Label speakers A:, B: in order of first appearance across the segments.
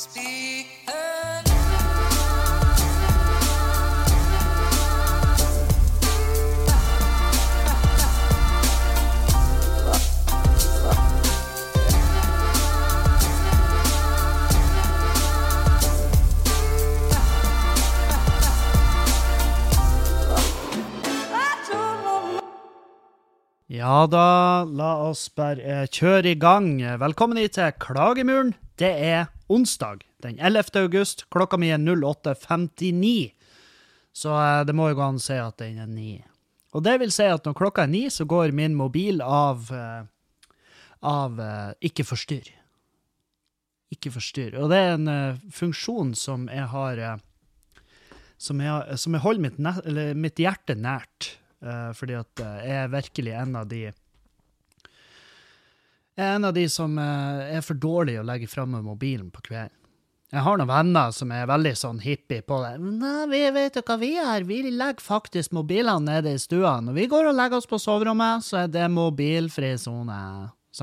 A: Ja da, la oss bare kjøre i gang. Velkommen hit til Klagemuren. Det er onsdag den 11. august. Klokka mi er 08.59. Så eh, det må jo gå an å si at den er ni. Og det vil si at når klokka er ni, så går min mobil av eh, av eh, ikke forstyrr. Ikke forstyrr. Og det er en funksjon som jeg har som jeg, som jeg holder mitt, mitt hjerte nært. Fordi at jeg er virkelig en av de Jeg er en av de som eh, er for dårlig å legge framme mobilen på kvelden. Jeg har noen venner som er veldig sånn hippie på det. Nei, vi vet jo hva vi gjør, vi legger faktisk mobilene nede i stua. Når vi går og legger oss på soverommet, så er det mobilfri sone.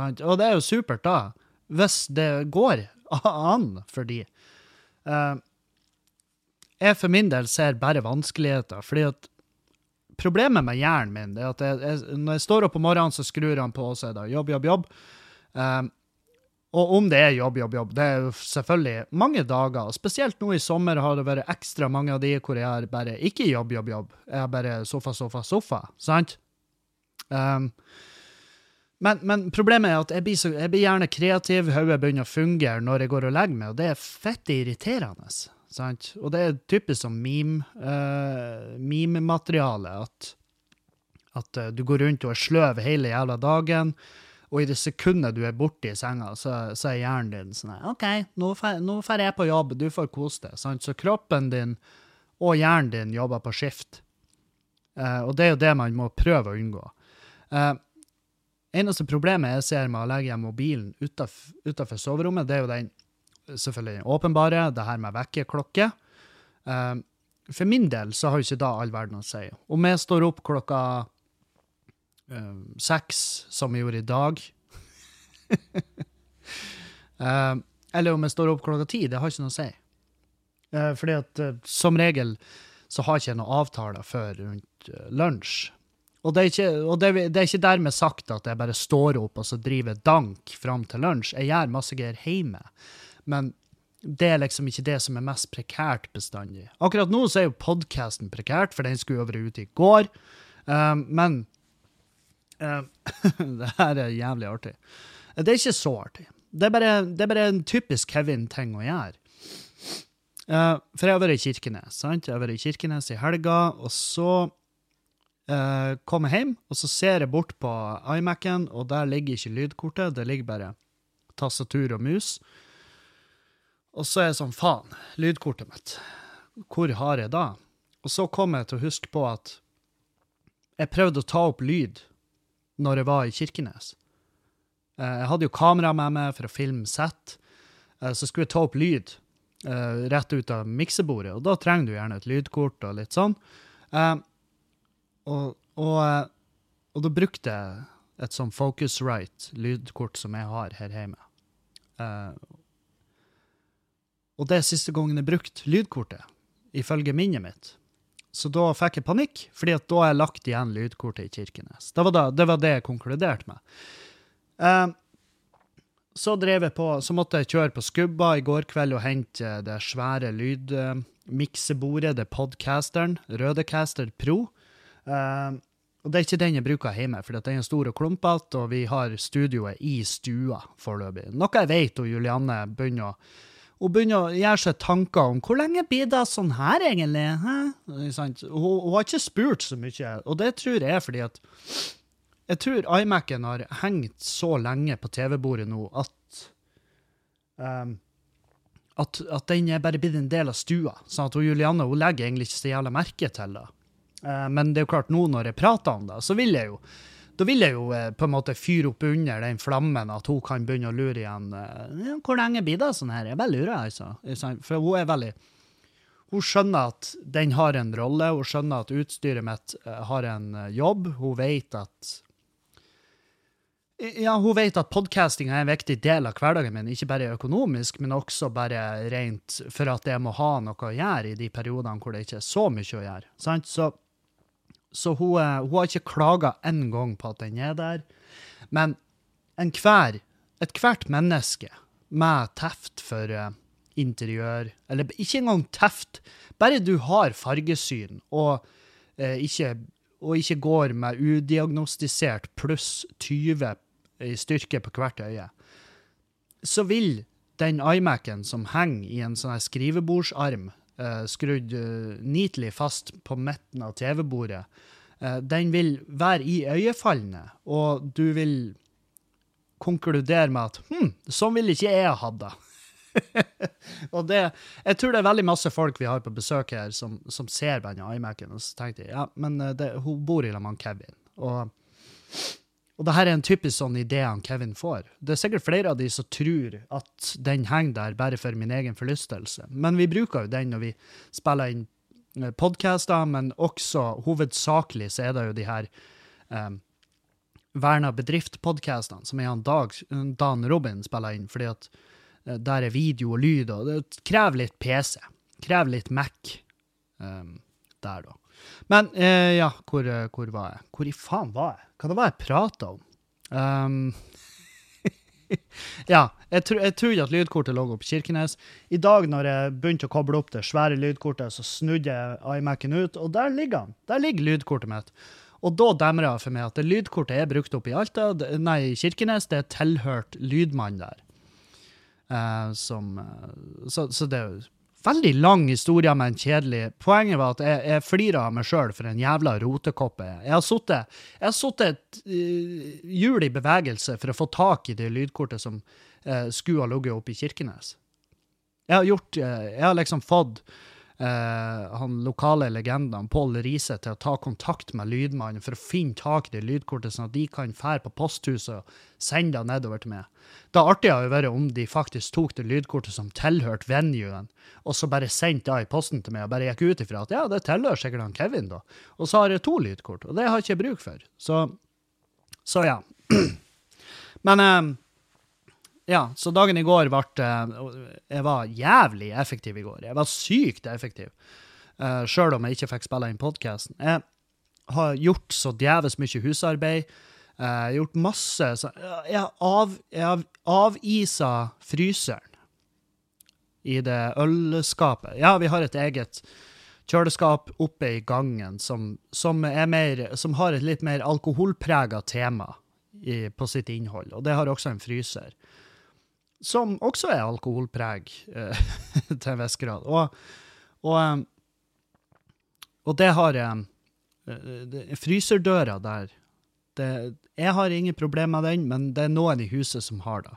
A: Og det er jo supert, da. Hvis det går an for de. Eh, jeg for min del ser bare vanskeligheter, fordi at problemet med hjernen min er at jeg, jeg, når jeg står opp om morgenen, så skrur han på, og så er det jobb, jobb, jobb. Um, og om det er jobb, jobb, jobb, det er jo selvfølgelig mange dager. Spesielt nå i sommer har det vært ekstra mange av de hvor jeg er bare ikke jobb, jobb, jobb. Jeg er bare sofa, sofa, sofa. Sant? Um, men, men problemet er at jeg blir, så, jeg blir gjerne kreativ, hodet begynner å fungere når jeg går og legger meg, og det er fett irriterende. Sant? Og det er typisk som meme, uh, meme-materiale, at, at eh, du går rundt og er sløv hele jævla dagen, og i det sekundet du er borte i senga, så, så er hjernen din sånn her, OK, nå drar jeg på jobb, du får kose deg. Sant? Så kroppen din og hjernen din jobber på skift. Eh, og det er jo det man må prøve å unngå. Eh, eneste problemet jeg ser med å legge mobilen utenfor soverommet, det er jo den selvfølgelig åpenbare, det her med vekkerklokke. Eh, for min del så har jo ikke da all verden å si. Om jeg står opp klokka eh, seks, som jeg gjorde i dag, eh, eller om jeg står opp klokka ti, det har ikke noe å si. Eh, fordi at eh, som regel så har ikke jeg noen avtaler før rundt eh, lunsj. Og, det er, ikke, og det, det er ikke dermed sagt at jeg bare står opp og så driver dank fram til lunsj. Jeg gjør masse greier hjemme. Men det er liksom ikke det som er mest prekært bestandig. Akkurat nå så er jo podkasten prekært, for den skulle jo vært ute i går. Um, men Det her er jævlig artig. Det er ikke så artig. Det er bare, det er bare en typisk Kevin-ting å gjøre. Uh, for jeg har vært i Kirkenes, sant? Jeg har vært i Kirkenes i helga, og så uh, kom jeg hjem, og så ser jeg bort på iMac-en, og der ligger ikke lydkortet, det ligger bare tastatur og mus. Og så er jeg sånn, faen, lydkortet mitt, hvor har jeg da? Og så kom jeg til å huske på at jeg prøvde å ta opp lyd når jeg var i Kirkenes. Eh, Jeg hadde jo kamera med meg for å filme sett, eh, så skulle jeg ta opp lyd eh, rett ut av miksebordet, og da trenger du gjerne et lydkort og litt sånn. Og, og, og da brukte jeg et sånn Focusrite-lydkort som jeg har her hjemme. Og det er siste gangen jeg brukte lydkortet, ifølge minnet mitt. Så da fikk jeg panikk, fordi at da har jeg lagt igjen lydkortet i Kirkenes. Det var, da, det, var det jeg konkluderte med. Uh, så drev jeg på, så måtte jeg kjøre på Skubba i går kveld og hente det svære lydmiksebordet, det podcasteren, Rødecaster Pro. Uh, og det er ikke den jeg bruker hjemme, for den er stor og klumpete, og vi har studioet i stua foreløpig. Noe jeg vet, og Julianne begynner å hun begynner å gjøre seg tanker om hvor lenge blir det sånn her, egentlig? Hun, hun har ikke spurt så mye, og det tror jeg er fordi at jeg tror iMac-en har hengt så lenge på TV-bordet nå at, um, at at den er bare blitt en del av stua. Sånn at hun, Julianne hun legger egentlig ikke så jævla merke til det. Uh, men det er jo klart, nå når jeg prater om det, så vil jeg jo da vil jeg jo eh, på en måte fyre opp under den flammen, at hun kan begynne å lure igjen. eh, hvor lenge blir det sånn her? Jeg bare lurer, altså. For hun er veldig Hun skjønner at den har en rolle, hun skjønner at utstyret mitt eh, har en eh, jobb. Hun vet at Ja, hun vet at podcasting er en viktig del av hverdagen min, ikke bare økonomisk, men også bare rent for at jeg må ha noe å gjøre i de periodene hvor det ikke er så mye å gjøre. Sant? Så, så hun, eh, hun har ikke klaga en gang på at den er der. Men enhver, ethvert menneske med teft for eh, interiør, eller ikke engang teft, bare du har fargesyn og, eh, ikke, og ikke går med udiagnostisert pluss 20 i styrke på hvert øye, så vil den iMac-en som henger i en sånn skrivebordsarm, eh, skrudd uh, neatly fast på midten av TV-bordet, uh, den vil være i øyefallene, og du vil konkludere med at hm, sånn vil ikke jeg hatt det. og det, jeg tror det er veldig masse folk vi har på besøk her som, som ser denne iMac-en, og så tenkte jeg ja, men det, hun bor i lag med Kevin. Og og det her er en typisk sånn idé han Kevin får. Det er sikkert flere av de som tror at den henger der bare for min egen forlystelse. Men vi bruker jo den når vi spiller inn podkaster, podcaster, men også hovedsakelig så er det jo de her um, Verna bedrift-podkastene, som er han Dag, Dan Robin spiller inn, fordi at uh, der er video og lyd, og det krever litt PC. Krever litt Mac um, der, da. Men uh, ja, hvor, eh, hvor, var jeg? Hvor i faen var jeg? Hva det var jeg prata om? Um, ja, jeg, tro, jeg trodde at lydkortet lå oppe i Kirkenes. I dag når jeg begynte å koble opp det svære lydkortet, så snudde jeg iMac-en ut, og der ligger han. Der ligger lydkortet mitt. Og da demrer det for meg at det lydkortet er brukt opp i Alta, nei, i Kirkenes, det er tilhørt lydmann der. Uh, som, uh, så, så, det er jo veldig lang historie, men kjedelig. Poenget var at jeg, jeg flirer av meg sjøl for en jævla rotekopp jeg har sittet et uh, hjul i bevegelse for å få tak i det lydkortet som uh, skulle ha ligget oppe i Kirkenes. Jeg har gjort uh, Jeg har liksom fått han lokale legenden, Pål Riise, til å ta kontakt med lydmannen for å finne tak i det lydkortet, sånn at de kan fære på posthuset og sende det nedover til meg. Det artige hadde vært om de faktisk tok det lydkortet som tilhørte venuen, og så bare sendte det i posten til meg og bare gikk ut ifra at ja, det tilhører sikkert han Kevin, da. Og så har jeg to lydkort, og det har jeg ikke bruk for. Så, så ja. Men um, ja, så dagen i går ble Jeg var jævlig effektiv i går. Jeg var sykt effektiv. Uh, eh, Sjøl om jeg ikke fikk spille inn podkasten. Jeg har gjort så djevelsk mye husarbeid. Uh, gjort masse så, Jeg har av, avisa fryseren i det ølskapet. Ja, vi har et eget kjøleskap oppe i gangen som, som, mer, som har et litt mer alkoholprega tema i, på sitt innhold, og det har også en fryser som også er alkoholpreg eh, til en viss grad. Og, og, eh, og, det har eh, det, Fryserdøra der det, Jeg har ingen problemer med den, men det er noen i huset som har det.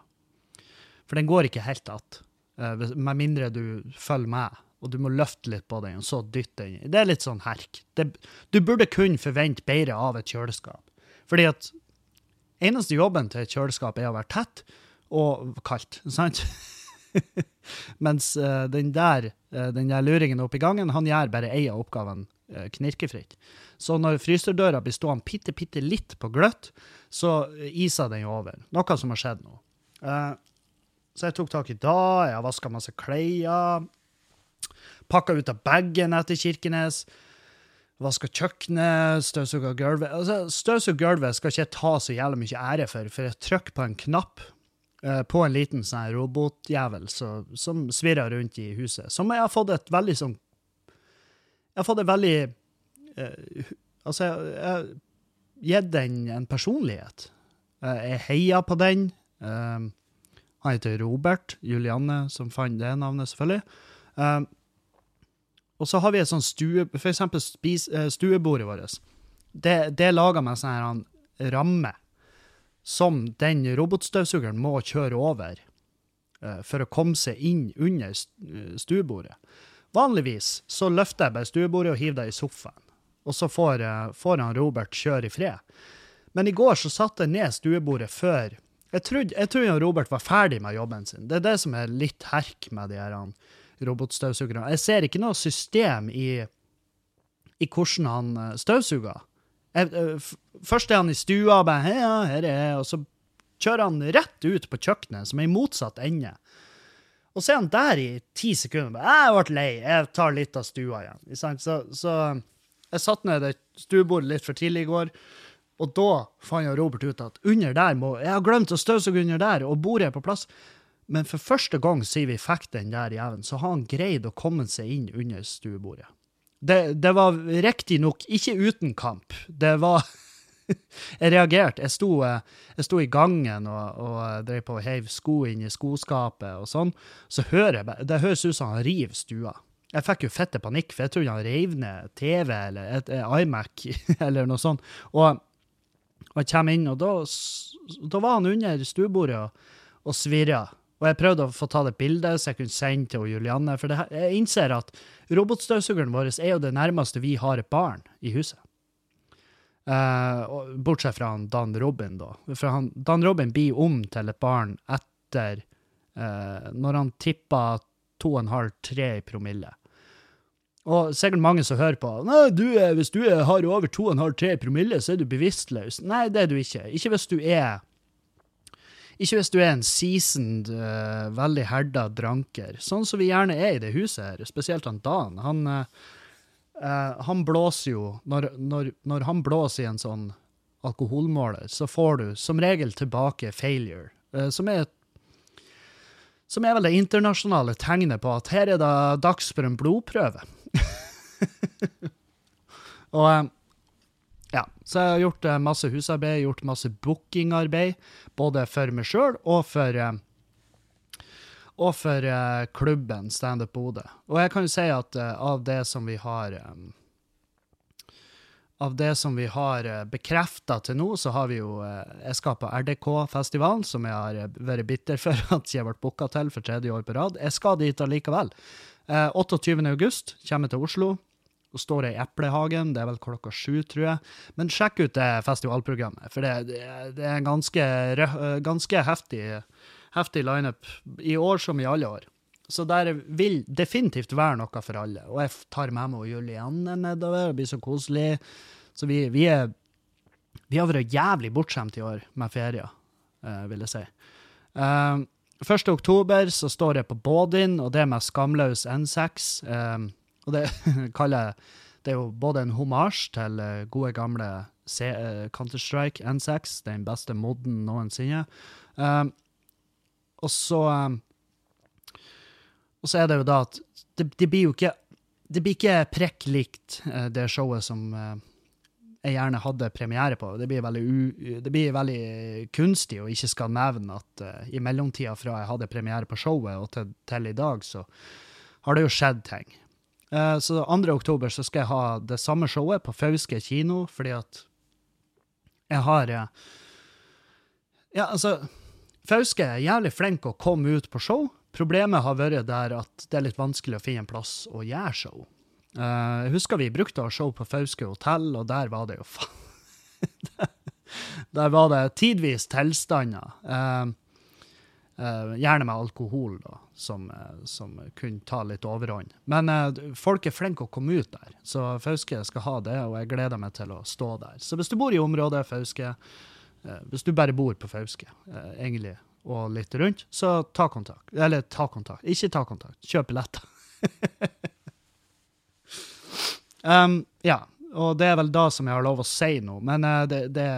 A: For den går ikke helt att, eh, med mindre du følger med. Og du må løfte litt på den, og så dytte den. Det er litt sånn herk. Det, du burde kun forvente bedre av et kjøleskap. Fordi at eneste jobben til et kjøleskap er å være tett, og kaldt, sant? Mens uh, den, der, uh, den der luringen oppe i gangen, han gjør bare ei av oppgaven uh, knirkefritt. Så når fryserdøra blir stående bitte, bitte litt på gløtt, så iser den over. Noe som har skjedd nå. så jeg tok tak i det, jeg har vaska masse klær. Pakka ut av bagen etter Kirkenes. Vaska kjøkkenet, støvsuga gulvet. Altså, støvsuga gulvet skal ikke jeg ta så jævlig mye ære for, for jeg trykker på en knapp på en liten sånn robotjævel så, som svirrer rundt i huset. Som jeg har fått et veldig sånn Jeg har fått et veldig eh, Altså, jeg har gitt den en personlighet. Uh, jeg heier på den. Eh, han heter Robert Julianne, som fant det navnet, selvfølgelig. og så har vi et sånt stue... For eksempel spis, stuebordet vårt. Det, det er laga med sånn ramme som den robotstøvsugeren må kjøre over uh, for å komme seg inn under eh, stuebordet. Vanligvis så løfter jeg bare stuebordet og hiver det i sofaen, og så får, uh, får han Robert kjøre i fred. Men i går så satte jeg ned stuebordet før Jeg trodde, jeg trodde Robert var ferdig med jobben sin. Det er det som er litt herk med de her robotstøvsugerne. Jeg ser ikke noe system i, i hvordan han støvsuger. Jeg, først er han i stua, bare, ja, her er jeg, og så kjører han rett ut på kjøkkenet, som er i motsatt ende. Og så er han der i ti sekunder. Jeg ble lei, jeg tar litt av stua igjen. Så, så jeg satte ned det stuebordet litt for tidlig i går, og da fant Robert ut at under der må Jeg har glemt å støvsuge under der, og bordet er på plass. Men for første gang siden vi fikk den der jævelen, så har han greid å komme seg inn under stuebordet. Det, det var riktignok ikke uten kamp. Det var Jeg reagerte. Jeg eh, jeg sto i gangen og, og drev på og heiv sko inn i skoskapet og sånn. Så hører jeg Det høres ut som han river stua. Jeg fikk jo fette panikk, for jeg trodde han reiv ned TV eller et, et iMac eller noe sånt. Og, og jeg kommer inn, og da, da var han under stuebordet og, og svirra. Og jeg prøvde å få ta det bildet så jeg kunne sende til Julianne. For her- jeg innser at robotstøvsugeren vår er jo det nærmeste vi har et barn i huset. Uh, bortsett fra han Dan Robin, da. For han, Dan Robin blir om til et barn etter uh, Når han tipper 2,5-3 i promille. Og sikkert mange som hører på. Nei, du hvis du har over 2,5-3 i promille, så er du bevisstløs. Nei, det er du ikke. Ikke hvis du er ikke hvis du er en seasoned, uh, veldig herda dranker, sånn som vi gjerne er i det huset her, spesielt han Dan. Han, eh, han blåser jo når, når, når han blåser i en sånn alkoholmåler, så får du som regel tilbake failure, uh, som er som er vel det internasjonale tegnet på at her er det dags for en blodprøve. Og ja, så jeg har gjort eh, masse husarbeid, gjort masse bookingarbeid, både for meg sjøl og for eh, og for eh, klubben Standup Bodø. Og jeg kan jo si at av det som vi har Av det som vi har uh, bekrefta til nå, så har vi jo Jeg skal på RDK-festivalen, som jeg har vært bitter for at jeg ble booka til for tredje år på rad. Jeg skal dit allikevel. Uh, 28. august kommer jeg til Oslo og står i Eplehagen. Det er vel klokka sju, tror jeg. Men sjekk ut det festivalprogrammet, for det, det, er en ganske, ganske heftig, heftig lineup i år som i alle år. Så der vil definitivt være noe for alle. Og jeg tar med meg Julianne nedover, det blir så koselig. Så vi, vi er Vi har vært jævlig bortskjemt i år med ferier, vil jeg si. Eh, 1. oktober så står jeg på Bådin, og det med Skamløs N6. Eh, og det kaller jeg Det er jo både en homasj til eh, gode gamle eh, Counter-Strike N6, den beste modden noensinne. Um, og så um, Og så er det jo da at det, det blir jo ikke Det blir ikke prikk likt det showet som jeg gjerne hadde premiere på. Det blir veldig, u, det blir veldig kunstig å ikke skal nevne at uh, i mellomtida fra jeg hadde premiere på showet og til, til i dag, så har det jo skjedd ting. Eh, så 2. oktober så skal jeg ha det samme showet på Fauske kino, fordi at jeg har eh, Ja, altså Fauske er jævlig flink å komme ut på show. Problemet har vært der at det er litt vanskelig å finne en plass å gjøre show. Eh, jeg husker vi brukte å ha show på Fauske hotell, og der var det jo faen Der var det tidvis tilstander. gjerne med alkohol, da, som, eh, som kunne ta litt overhånd. Men eh, folk er flinke å komme ut der, så Fauske skal ha det, og jeg gleder meg til å stå der. Så hvis du bor i området Fauske, eh, hvis du bare bor på Fauske, eh, egentlig, og litt rundt, så ta kontakt. Eller ta kontakt. Ikke ta kontakt. Kjøp billetter. um, ja, og det er vel da som jeg har lov å si noe, men eh, det, det,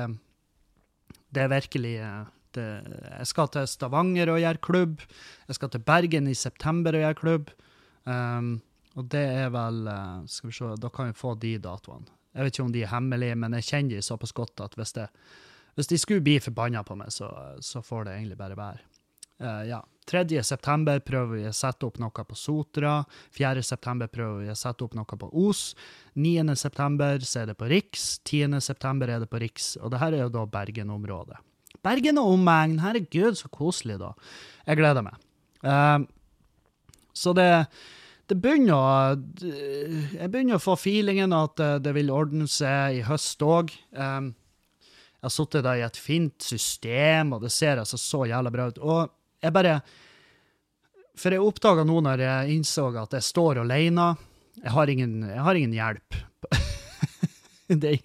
A: det er virkelig eh, Jeg skal til Stavanger og gjøre klubb. Jeg skal til Bergen i september og gjøre klubb. Um, og det er vel eh, Skal vi se, da kan vi få de datoene. Jeg vet ikke om de er hemmelige, men jeg kjenner de såpass godt at hvis, det, hvis de skulle bli forbanna på meg, så, så får det egentlig bare være. Uh, ja. 3. september prøver vi å sette opp noe på Sotra. 4. september prøver vi å sette opp noe på Os. 9. september er det på Riks. 10. september er det på Riks. Og det her er jo da Bergen-området. Bergen og omegn, herregud, så koselig, da. Jeg gleder meg. Eh, så det, det begynner å Jeg begynner å få feelingen at eh, det vil ordne seg i høst òg. Jeg har sittet der i et fint system, og det ser altså så jævla bra ut. Og jeg bare For jeg oppdaga nå når jeg innså at jeg står alene Jeg har ingen, jeg har ingen hjelp. det,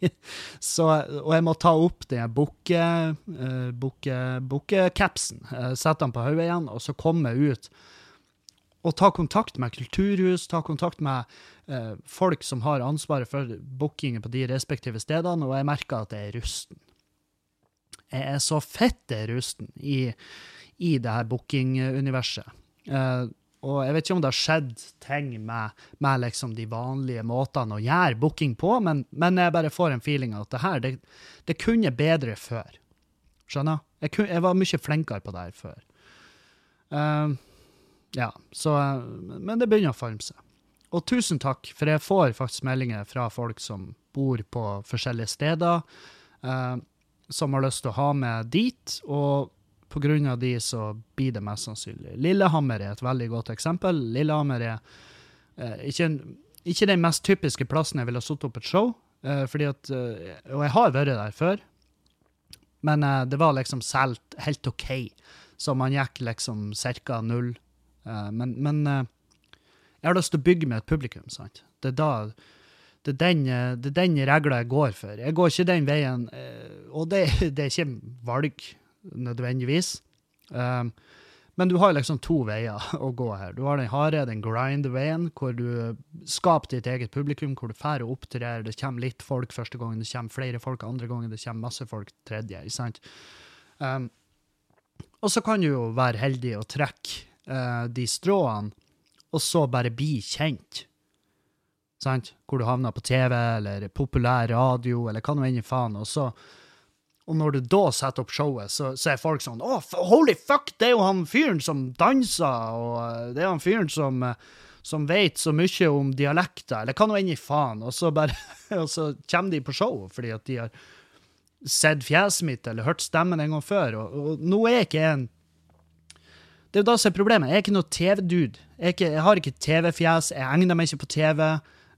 A: så, og jeg må ta opp den bukke, uh, bukke, bukkecapsen, uh, sette den på hodet igjen, og så komme ut og ta kontakt med kulturhus, ta kontakt med uh, folk som har ansvaret for bookingen på de respektive stedene, og jeg merker at jeg er rusten. Jeg er så fette rusten i, i det her bookinguniverset. Og jeg vet ikke om det har skjedd ting med, med liksom de vanlige måtene å gjøre booking på, men, men jeg bare får en feeling av at det her, det, det kunne bedre før. Skjønner? Jeg, kunne, jeg, var mye flinkere på det her før. Uh, ja, så Men det begynner å forme seg. Og tusen takk, for jeg får faktisk meldinger fra folk som bor på forskjellige steder, uh, som har lyst til å ha med dit. og av de så blir det mest sannsynlig. Lillehammer er et veldig godt eksempel. Lillehammer er eh, ikke, en, ikke, den mest typiske plassen jeg ville satt opp et show. Eh, fordi at, eh, og jeg har vært der før, men eh, det var liksom solgt helt OK. Så man gikk liksom ca. null. Eh, men, men eh, jeg har lyst til å bygge med et publikum. sant? Det er da det er den, det er den regla jeg går for. Jeg går ikke den veien, og det, det er ikke valg nødvendigvis. Um, men du har liksom to veier å gå her. Du har den harde, den grind-veien, hvor du skaper ditt eget publikum, hvor du drar og opptrer. Det kommer litt folk første gangen, det kommer flere folk andre gangen, det kommer masse folk tredje. ikke sant? Um, og så kan du jo være heldig og trekke uh, de stråene, og så bare bli kjent. Sant? Hvor du havner på TV eller populær radio eller hva nå enn faen. Og så og når du da setter opp showet, så, så er folk sånn Å, oh, holy fuck, det er jo han fyren som danser, og eh, det er han fyren som, eh, som vet så mye om dialekter, eller hva nå enn i faen. Og så bare Og så kommer de på show fordi at de har sett fjeset mitt eller hørt stemmen en gang før. Og, og nå er jeg ikke en Det er jo da som er problemet. Jeg er ikke noe TV-dude. Jeg, jeg, har ikke TV-fjes, jeg egner meg ikke på TV.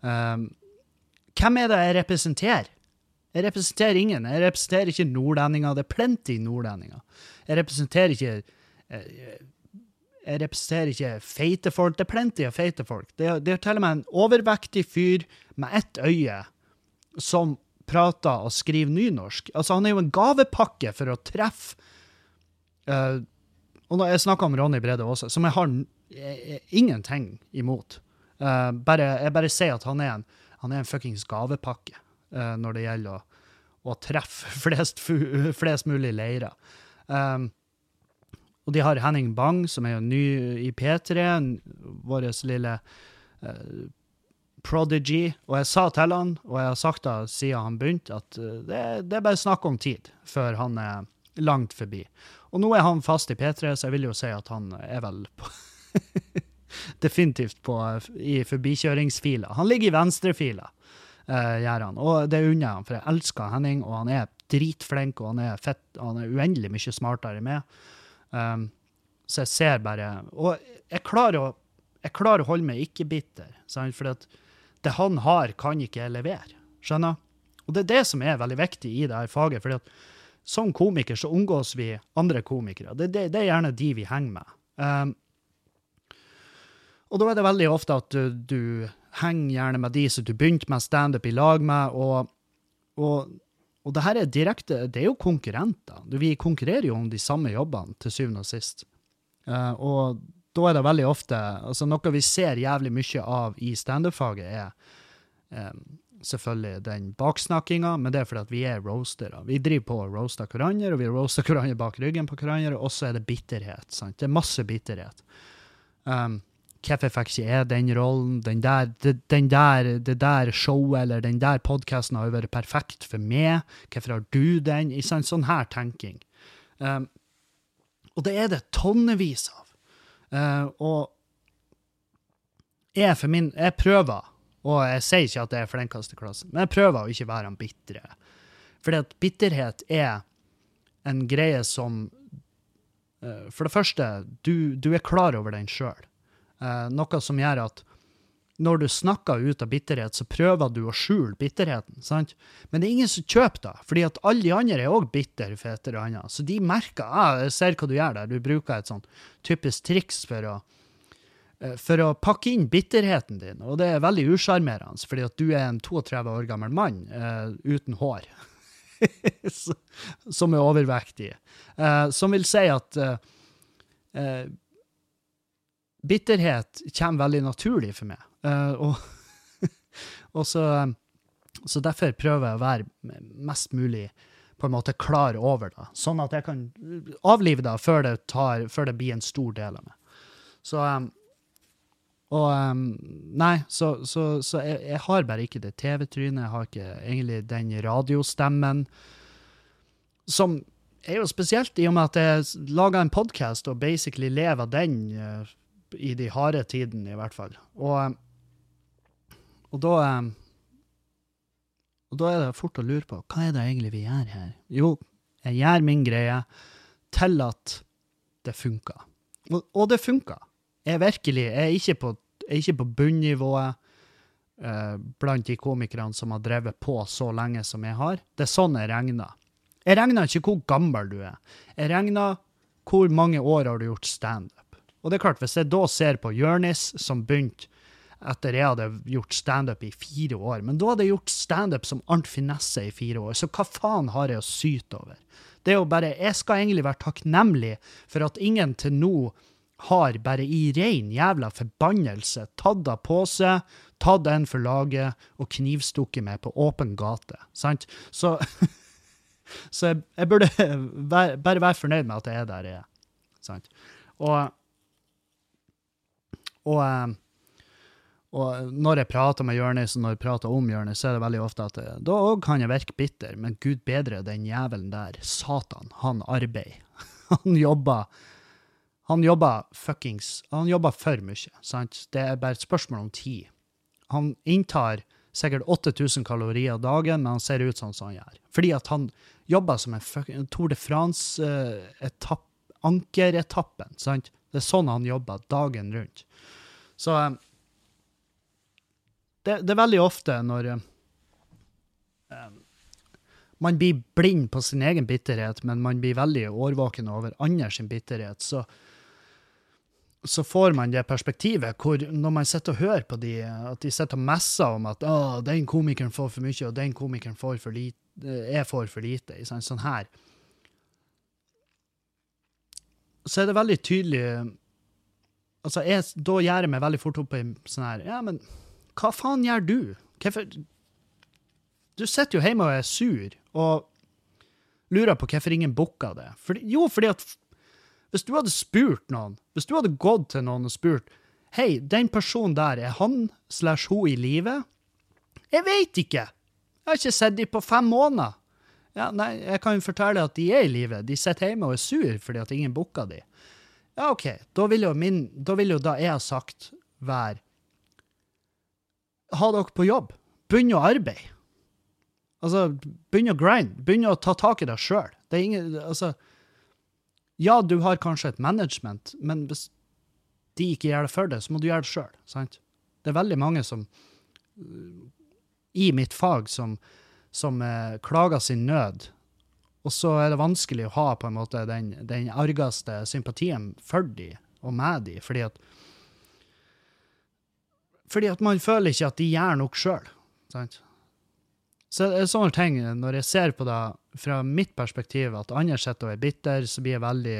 A: Um, hvem er det jeg representerer? Jeg representerer ingen. Jeg representerer ikke nordlendinger. Det er plenty nordlendinger. Jeg representerer ikke jeg, Jeg representerer ikke feite folk. Det er plenty av feite folk. Det det er til og med en overvektig fyr med ett øye som prater og skriver nynorsk. Altså, han er jo en gavepakke for å treffe uh, Og når jeg snakker om Ronny Brede Aase, som jeg har ingenting imot. Uh, bare, jeg bare sier at han er en, han en fuckings gavepakke når det gjelder å, å treffe flest, flest, mulig leirer. Um, og de har Henning Bang, som er jo ny i P3, vår lille uh, prodigy. Og jeg sa til han, og jeg har sagt det siden han begynte, at uh, det, det, er bare snakk om tid før han er langt forbi. Og nå er han fast i P3, så jeg vil jo si at han er vel på definitivt på, i forbikjøringsfila. Han ligger i venstrefila uh, gjør han. Og det unner jeg han, for jeg elsker Henning, og han er dritflink, og han er fett, han er uendelig mye smartere med. Um, så jeg ser bare Og jeg klarer å, jeg klarer å holde meg ikke bitter, for det han har, kan ikke jeg levere. Skjønner? Og det er det som er veldig viktig i det her faget. fordi at som komiker så omgås vi andre komikere. Det, det, det er gjerne de vi henger med. Um, og da er det veldig ofte at du, du henger gjerne med de som du begynte med standup i lag med, og, og, og det her er direkte Det er jo konkurrenter. Vi konkurrerer jo om de samme jobbene, til syvende og sist. Uh, og da er det veldig ofte altså Noe vi ser jævlig mye av i standup-faget, er um, selvfølgelig den baksnakkinga, men det er fordi at vi er roastere. Vi driver på å roaster hverandre, og vi roaster hverandre bak ryggen på hverandre, og så er det bitterhet. sant? Det er masse bitterhet. Um, Hvorfor fikk ikke jeg den rollen? Den der, den der, det der showet eller den der podkasten har jo vært perfekt for meg. Hvorfor har du den? I sånn, sånn her tenking. Um, og det er det tonnevis av. Uh, og jeg for min Jeg prøver, og jeg sier ikke at jeg er flinkest i klassen, men jeg prøver å ikke være en bitre. Fordi at bitterhet er en greie som uh, For det første, du, du er klar over den sjøl. Eh, noe som gjør at når du snakker ut av bitterhet, så prøver du å skjule bitterheten. sant? Men det er ingen som kjøper det, fordi at alle de andre er òg bitre for et eller annet. Så de merker ah, jeg ser hva du gjør der. Du bruker et sånn typisk triks for å eh, for å pakke inn bitterheten din, og det er veldig usjarmerende, fordi at du er en 32 år gammel mann eh, uten hår, som er overvektig, eh, som vil si at eh, bitterhet kommer veldig naturlig for meg, Uh, og, og så, så derfor prøver jeg å være mest mulig på en måte klar over det, sånn at jeg kan avlive det før det, tar, før det blir en stor del av meg. Så um, Og um, Nei, så, så, så jeg, jeg har bare ikke det TV-trynet, jeg har ikke egentlig den radiostemmen, som er jo spesielt i og med at jeg lager en podkast og basically lever av den i de harde tidene, i hvert fall. Og, um, og da um, og da er det fort å lure på hva er det egentlig vi gjør her? Jo, jeg gjør min greie til at det funker. Og, og det funker. Jeg virkelig jeg er ikke på, er ikke på bunnivået eh, blant de komikerne som har drevet på så lenge som jeg har. Det er sånn jeg regner. Jeg regner ikke hvor gammel du er. Jeg regner hvor mange år har du gjort standup. Og det er klart, hvis jeg da ser på Jørnis, som begynte etter jeg hadde gjort standup i fire år. Men da hadde jeg gjort standup som Arnt Finesse i fire år, så hva faen har jeg å syte over? Det er jo bare, Jeg skal egentlig være takknemlig for at ingen til nå har bare i rein jævla forbannelse tatt det på seg, tatt en for laget og knivstukket meg på åpen gate. Sant? Så, så jeg, jeg burde bare være fornøyd med at jeg er der jeg er. Sant? Og, og eh, og når jeg prater med Jonis, og når jeg prater om Jonis, så er det veldig ofte at eh, da òg kan jeg virke bitter, men gud bedre den jævelen der. Satan, han arbeider. Han jobber Han jobber fuckings Han jobber for mye, sant? Det er bare et spørsmål om tid. Han inntar sikkert 8000 kalorier dagen, men han ser ut sånn som han gjør. Fordi at han jobber som en fucking Tour de France-etapp, ankeretappen, sant? Det er sånn han jobber dagen rundt. Så eh, det, det er veldig ofte når eh, man blir blind på sin egen bitterhet, men man blir veldig årvåken over andres bitterhet, så, så får man det perspektivet hvor når man sitter og hører på de, at de sitter og messer om at å, den komikeren får for mye, og den komikeren får for lite, jeg får for lite, sånn, sånn her, så er det veldig tydelig Altså, jeg, da gjør jeg meg veldig fort opp i sånn her Ja, men hva faen gjør du? Hvorfor Du sitter jo hjemme og er sur, og lurer på hvorfor ingen booka det. Fordi, jo, fordi at hvis du hadde spurt noen, hvis du hadde gått til noen og spurt Hei, den personen der, er han slash hun i live? Jeg veit ikke! Jeg har ikke sett dem på fem måneder. Ja, nei, jeg kan jo fortelle at de er i live. De sitter hjemme og er sur fordi at ingen booka de. Ja, OK, da vil jo, min, da vil jo da jeg har sagt være Ha dere på jobb. Begynn å arbeide. Altså, begynn å grind. Begynn å ta tak i deg sjøl. Det er ingen Altså Ja, du har kanskje et management, men hvis de ikke gjør det for deg, så må du gjøre det sjøl. Sant? Det er veldig mange som i mitt fag som, som eh, klager sin nød, og så er det vanskelig å ha på en måte den, den argeste sympatien for de og med de, fordi at fordi at man føler ikke at de gjør nok sjøl. Så det er sånne ting, når jeg ser på det fra mitt perspektiv, at andre sitter og er bitter, så blir jeg veldig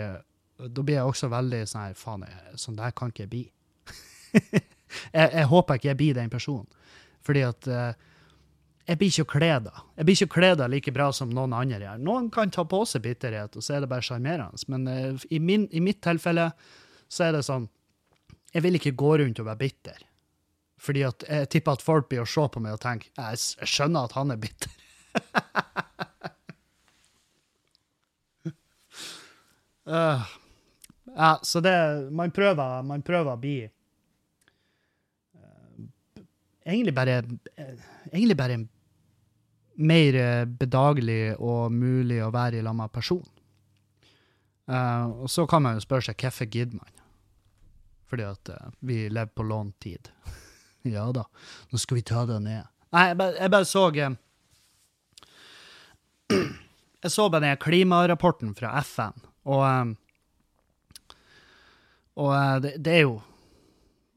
A: Da blir jeg også veldig sånn her Faen, sånn der kan ikke jeg bli. jeg, jeg håper ikke jeg blir den personen. Fordi at eh, jeg blir ikke kledd av. Jeg blir ikke kledd av like bra som noen andre gjør. Noen kan ta på seg bitterhet, og så er det bare sjarmerende. Men uh, i, min, i mitt tilfelle så er det sånn Jeg vil ikke gå rundt og være bitter. Fordi at jeg tipper at folk blir å se på meg og tenke jeg, skjønner at han er bitter. uh, ja, så det Man prøver, man prøver å bli eh, Egentlig bare Egentlig bare mer eh, bedagelig og mulig å være i lag med person. Uh, og så kan man jo spørre seg hvorfor gidder man? Fordi at uh, vi lever på lånt tid. ja da, nå skal vi ta det ned. Nei, jeg bare, jeg bare så uh, Jeg så bare den klimarapporten fra FN, og um, Og eh, det, det er jo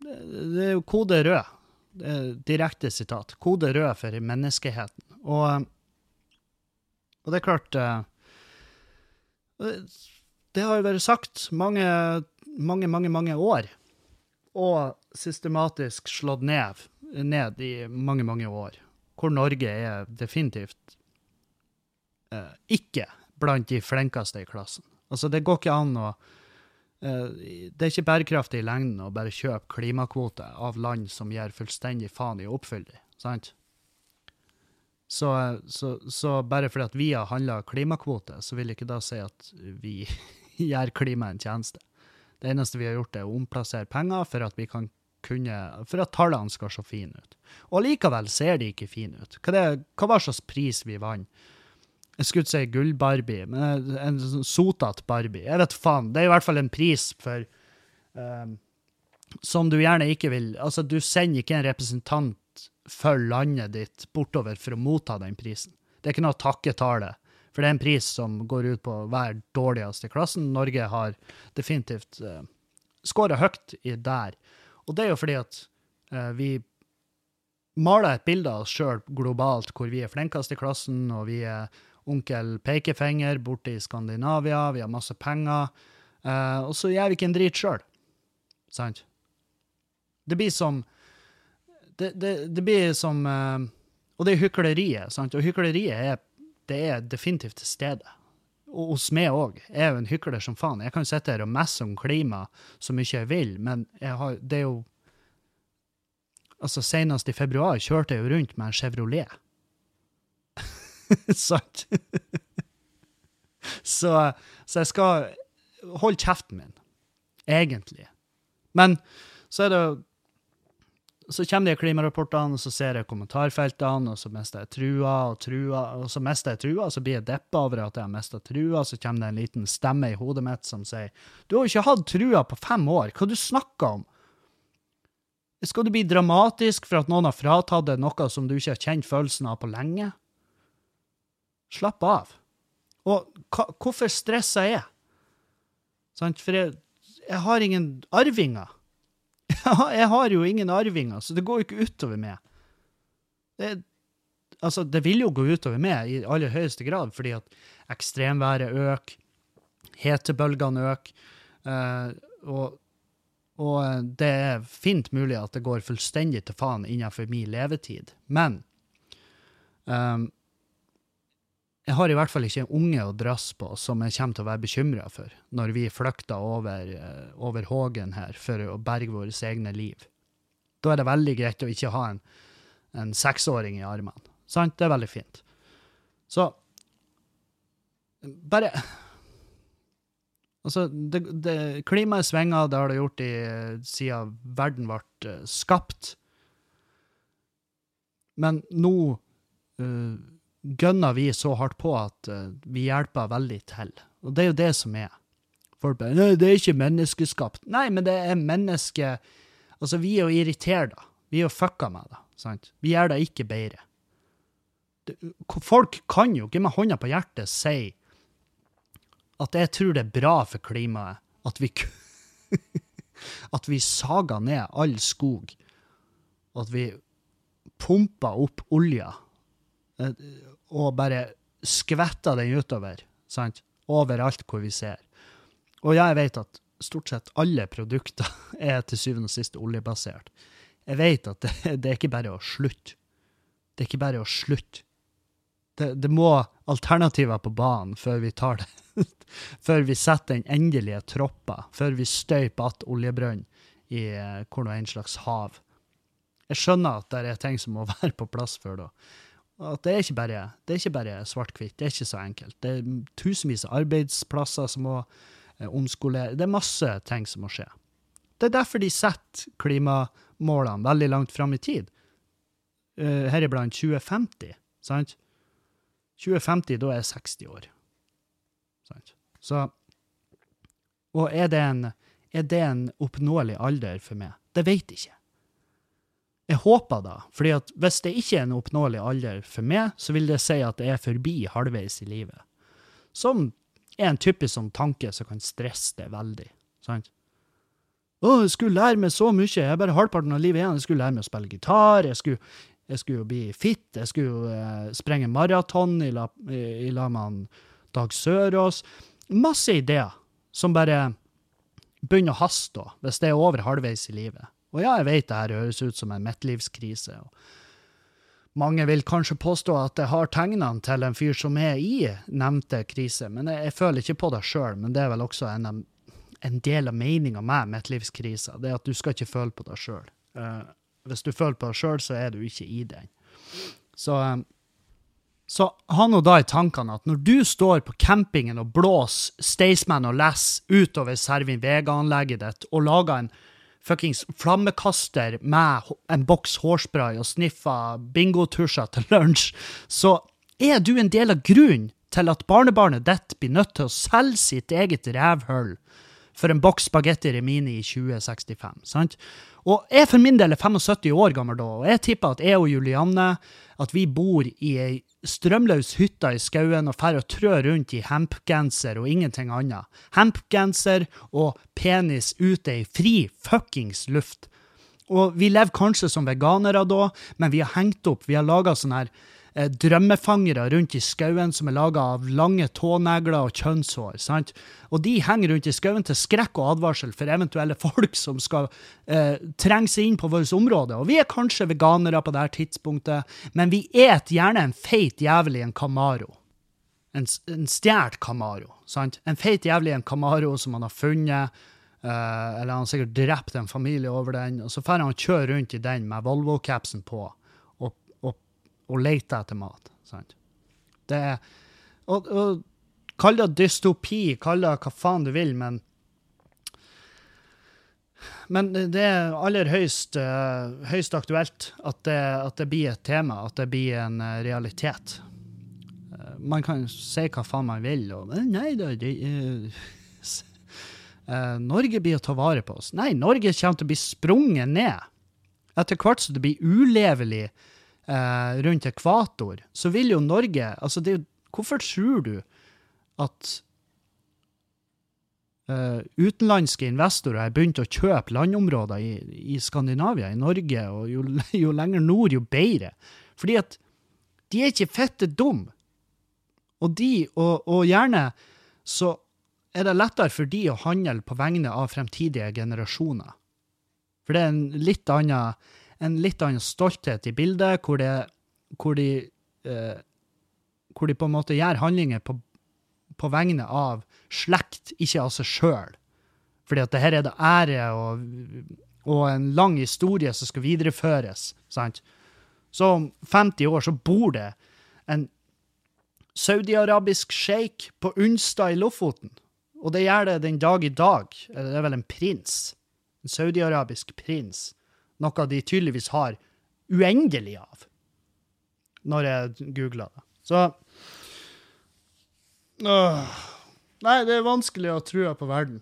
A: det er jo kode rød. Direkte sitat. Kode rød for menneskeheten. Og, og det er klart eh, Det har jo vært sagt mange, mange, mange, mange år, og systematisk slått ned, ned i mange, mange år, hvor Norge er definitivt eh, ikke blant de flinkeste i klassen. Altså, det går ikke an å eh, Det er ikke bærekraftig i lengden å bare kjøpe klimakvoter av land som gir fullstendig faen i å oppfylle dem, sant? Så, så, så bare fordi at vi har handla klimakvote, så vil ikke da si at vi gjør klimaet en tjeneste. Det eneste vi har gjort, er å omplassere penger for at vi kan kunne, for at tallene skal se fine ut. Og likevel ser de ikke fine ut. Hva, det, hva var slags pris vi vant? Jeg skulle ikke si gull-Barbie, men en sånn sotete Barbie. Jeg vet faen. Det er i hvert fall en pris for um, Som du gjerne ikke vil Altså, du sender ikke en representant for landet ditt bortover for å motta den prisen. Det er ikke noe takketale, for det er en pris som går ut på å være dårligst i klassen. Norge har definitivt uh, skåra høyt i der. Og det er jo fordi at uh, vi maler et bilde av oss sjøl globalt hvor vi er flinkest i klassen, og vi er onkel pekefinger borte i Skandinavia, vi har masse penger, uh, og så gjør vi ikke en drit sjøl. Sant? Det blir som det, det, det blir som uh, Og det er hykleriet, sant? Og hykleriet er, det er definitivt til stede. Og hos meg òg. Jeg er jo en hykler som faen. Jeg kan sitte her og messe om klima så mye jeg vil, men jeg har, det er jo Altså, senest i februar kjørte jeg jo rundt med en Chevrolet. Sant? så, så jeg skal holde kjeften min, egentlig. Men så er det så kommer de klimarapportene, og så ser jeg kommentarfeltene, og så mister jeg trua og trua, og så mister jeg trua, så blir jeg deppa over at jeg har mista trua, så kommer det en liten stemme i hodet mitt som sier du har jo ikke hatt trua på fem år, hva du snakker om? Skal du bli dramatisk for at noen har fratatt deg noe som du ikke har kjent følelsen av på lenge? Slapp av. Og hvorfor stresser jeg? Sant? For jeg, jeg har ingen arvinger. Jeg har jo ingen arvinger, så det går jo ikke utover meg. Det, altså, det vil jo gå utover meg i aller høyeste grad, fordi at ekstremværet øker, hetebølgene øker, eh, og, og det er fint mulig at det går fullstendig til faen innenfor min levetid. Men um, jeg har i hvert fall ikke unge å drasse på som jeg kommer til å være bekymra for når vi flykter over, eh, over Hågen her for å berge våre egne liv. Da er det veldig greit å ikke ha en, en seksåring i armene. Sant? Det er veldig fint. Så bare Altså, det, det, klimaet svinger, det har det gjort i, siden verden ble uh, skapt. Men nå uh, gønner vi så hardt på at uh, vi hjelper veldig til. Og det er jo det som er. Folk bare Nei, det er ikke menneskeskapt. Nei, men det er menneske... Altså, vi er jo irritert, da. Vi er jo fucka med det. Sant? Vi gjør det ikke bedre. Det, folk kan jo ikke med hånda på hjertet si at jeg tror det er bra for klimaet at vi At vi sager ned all skog. At vi pumper opp olja og bare skvetter den utover. sant? Overalt hvor vi ser. Og jeg vet at stort sett alle produkter er til syvende og sist oljebasert. Jeg vet at det, det er ikke bare å slutte. Det er ikke bare å slutte. Det, det, må alternativer på banen før vi tar det. før vi setter den endelige troppa. Før vi støyper att oljebrønn i eh, hvor nå en slags hav. Jeg skjønner at det er ting som må være på plass før da. At det er ikke bare, bare svart-hvitt. Det er ikke så enkelt. Det er tusenvis av arbeidsplasser som må eh, omskolere. Det er masse ting som må skje. Det er derfor de setter klimamålene veldig langt fram i tid. Uh, Heriblant 2050, sant? 2050, da er jeg 60 år. Sant? Så Og er det, en, er det en oppnåelig alder for meg? Det vet jeg ikke. Jeg håper da, fordi at hvis det ikke er en oppnåelig alder for meg, så vil det si at det er forbi halvveis i livet. Som er en typisk sånn tanke som kan stresse det veldig. sant? Å, jeg skulle lære meg så mye, jeg er bare halvparten av livet igjen. Jeg skulle lære meg å spille gitar, jeg skulle, jeg skulle bli fit, jeg skulle eh, sprenge maraton i lag lag med Dag Sørås. Masse ideer som bare begynner å haste, hvis det er over halvveis i livet. Og ja, jeg vet det her høres ut som en midtlivskrise. Mange vil kanskje påstå at jeg har tegnene til en fyr som er i nevnte krise, men jeg, jeg føler ikke på det sjøl. Men det er vel også en, en del av meninga med midtlivskrisa, det er at du skal ikke føle på det sjøl. hvis du føler på det sjøl, så er du ikke i den. Så, um, så ha nå da i tankene at når du står på campingen og blåser Staysman og Lass utover Servin Vega-anlegget ditt og lager en fuckings flammekaster med en boks hårspray og sniffer bingotusjer til lunsj, så er du en del av grunnen til at barnebarnet ditt blir nødt til å selge sitt eget rævhull for en boks spagetti Remini i 2065. sant? Og jeg for min del er 75 år gammel da, og jeg tipper at jeg og Julianne at vi bor i ei strømløs hytta i skauen og drar og trør rundt i hempgenser og ingenting annet. Hempgenser og penis ute i fri fuckings luft. Og vi lever kanskje som veganere da, men vi har hengt opp, vi har laga sånne her eh, drømmefangere rundt i skauen som er laga av lange tånegler og kjønnshår. sant? Og de henger rundt i skauen til skrekk og advarsel for eventuelle folk som skal eh, trenge seg inn på vårt område. Og vi er kanskje veganere på dette tidspunktet, men vi et gjerne en feit jævel i en Camaro. En, en stjålet Camaro. sant? En feit jævel i en Camaro som han har funnet. Uh, eller han har sikkert drept en familie over den, og så får han kjøre rundt i den med Volvo-capsen på og lete etter mat. Sant? Det er og, og Kall det dystopi, kall det hva faen du vil, men Men det er aller høyst, uh, høyst aktuelt at det, at det blir et tema, at det blir en uh, realitet. Uh, man kan si hva faen man vil, og Nei da, Norge blir å ta vare på oss. Nei, Norge kommer til å bli sprunget ned. Etter hvert som det blir ulevelig eh, rundt ekvator, så vil jo Norge altså det, Hvorfor tror du at eh, utenlandske investorer har begynt å kjøpe landområder i, i Skandinavia, i Norge, og jo, jo lenger nord, jo bedre? Fordi at de er ikke fette dum. Og de, og, og gjerne så er det lettere for de å handle på vegne av fremtidige generasjoner. For det er en litt annen, en litt annen stolthet i bildet, hvor, det, hvor, de, eh, hvor de på en måte gjør handlinger på, på vegne av slekt, ikke av seg sjøl. Fordi at det her er det ære og, og en lang historie som skal videreføres. sant? Så om 50 år så bor det en saudiarabisk sjeik på Unstad i Lofoten. Og det gjør det den dag i dag. Det er vel en prins. En saudiarabisk prins. Noe de tydeligvis har uendelig av. Når jeg googla det. Så øh, Nei, det er vanskelig å tro på verden.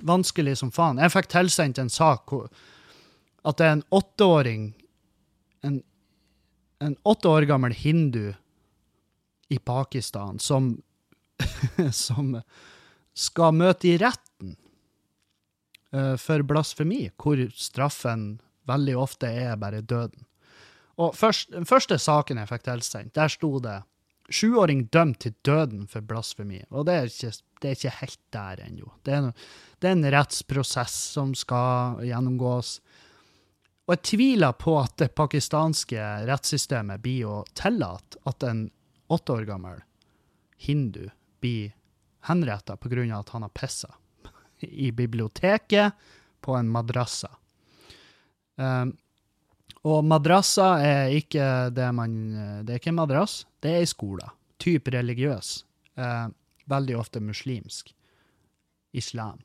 A: Vanskelig som faen. Jeg fikk tilsendt en sak hvor at det er en åtteåring en, en åtte år gammel hindu i Pakistan som som skal møte i retten eh, for blasfemi, hvor straffen veldig ofte er bare døden. Og først, den første saken jeg fikk tilsendt, der sto det sjuåring dømt til døden for blasfemi. Og det er ikke, det er ikke helt der ennå. Det, det er en rettsprosess som skal gjennomgås. Og jeg tviler på at det pakistanske rettssystemet blir å tillate at en åtte år gammel hindu blir henretta pga. at han har pissa i biblioteket på en madrassa. Um, og madrassa er ikke det man Det er ikke en madrass, det er ei skole. Typ religiøs. Uh, veldig ofte muslimsk. Islam.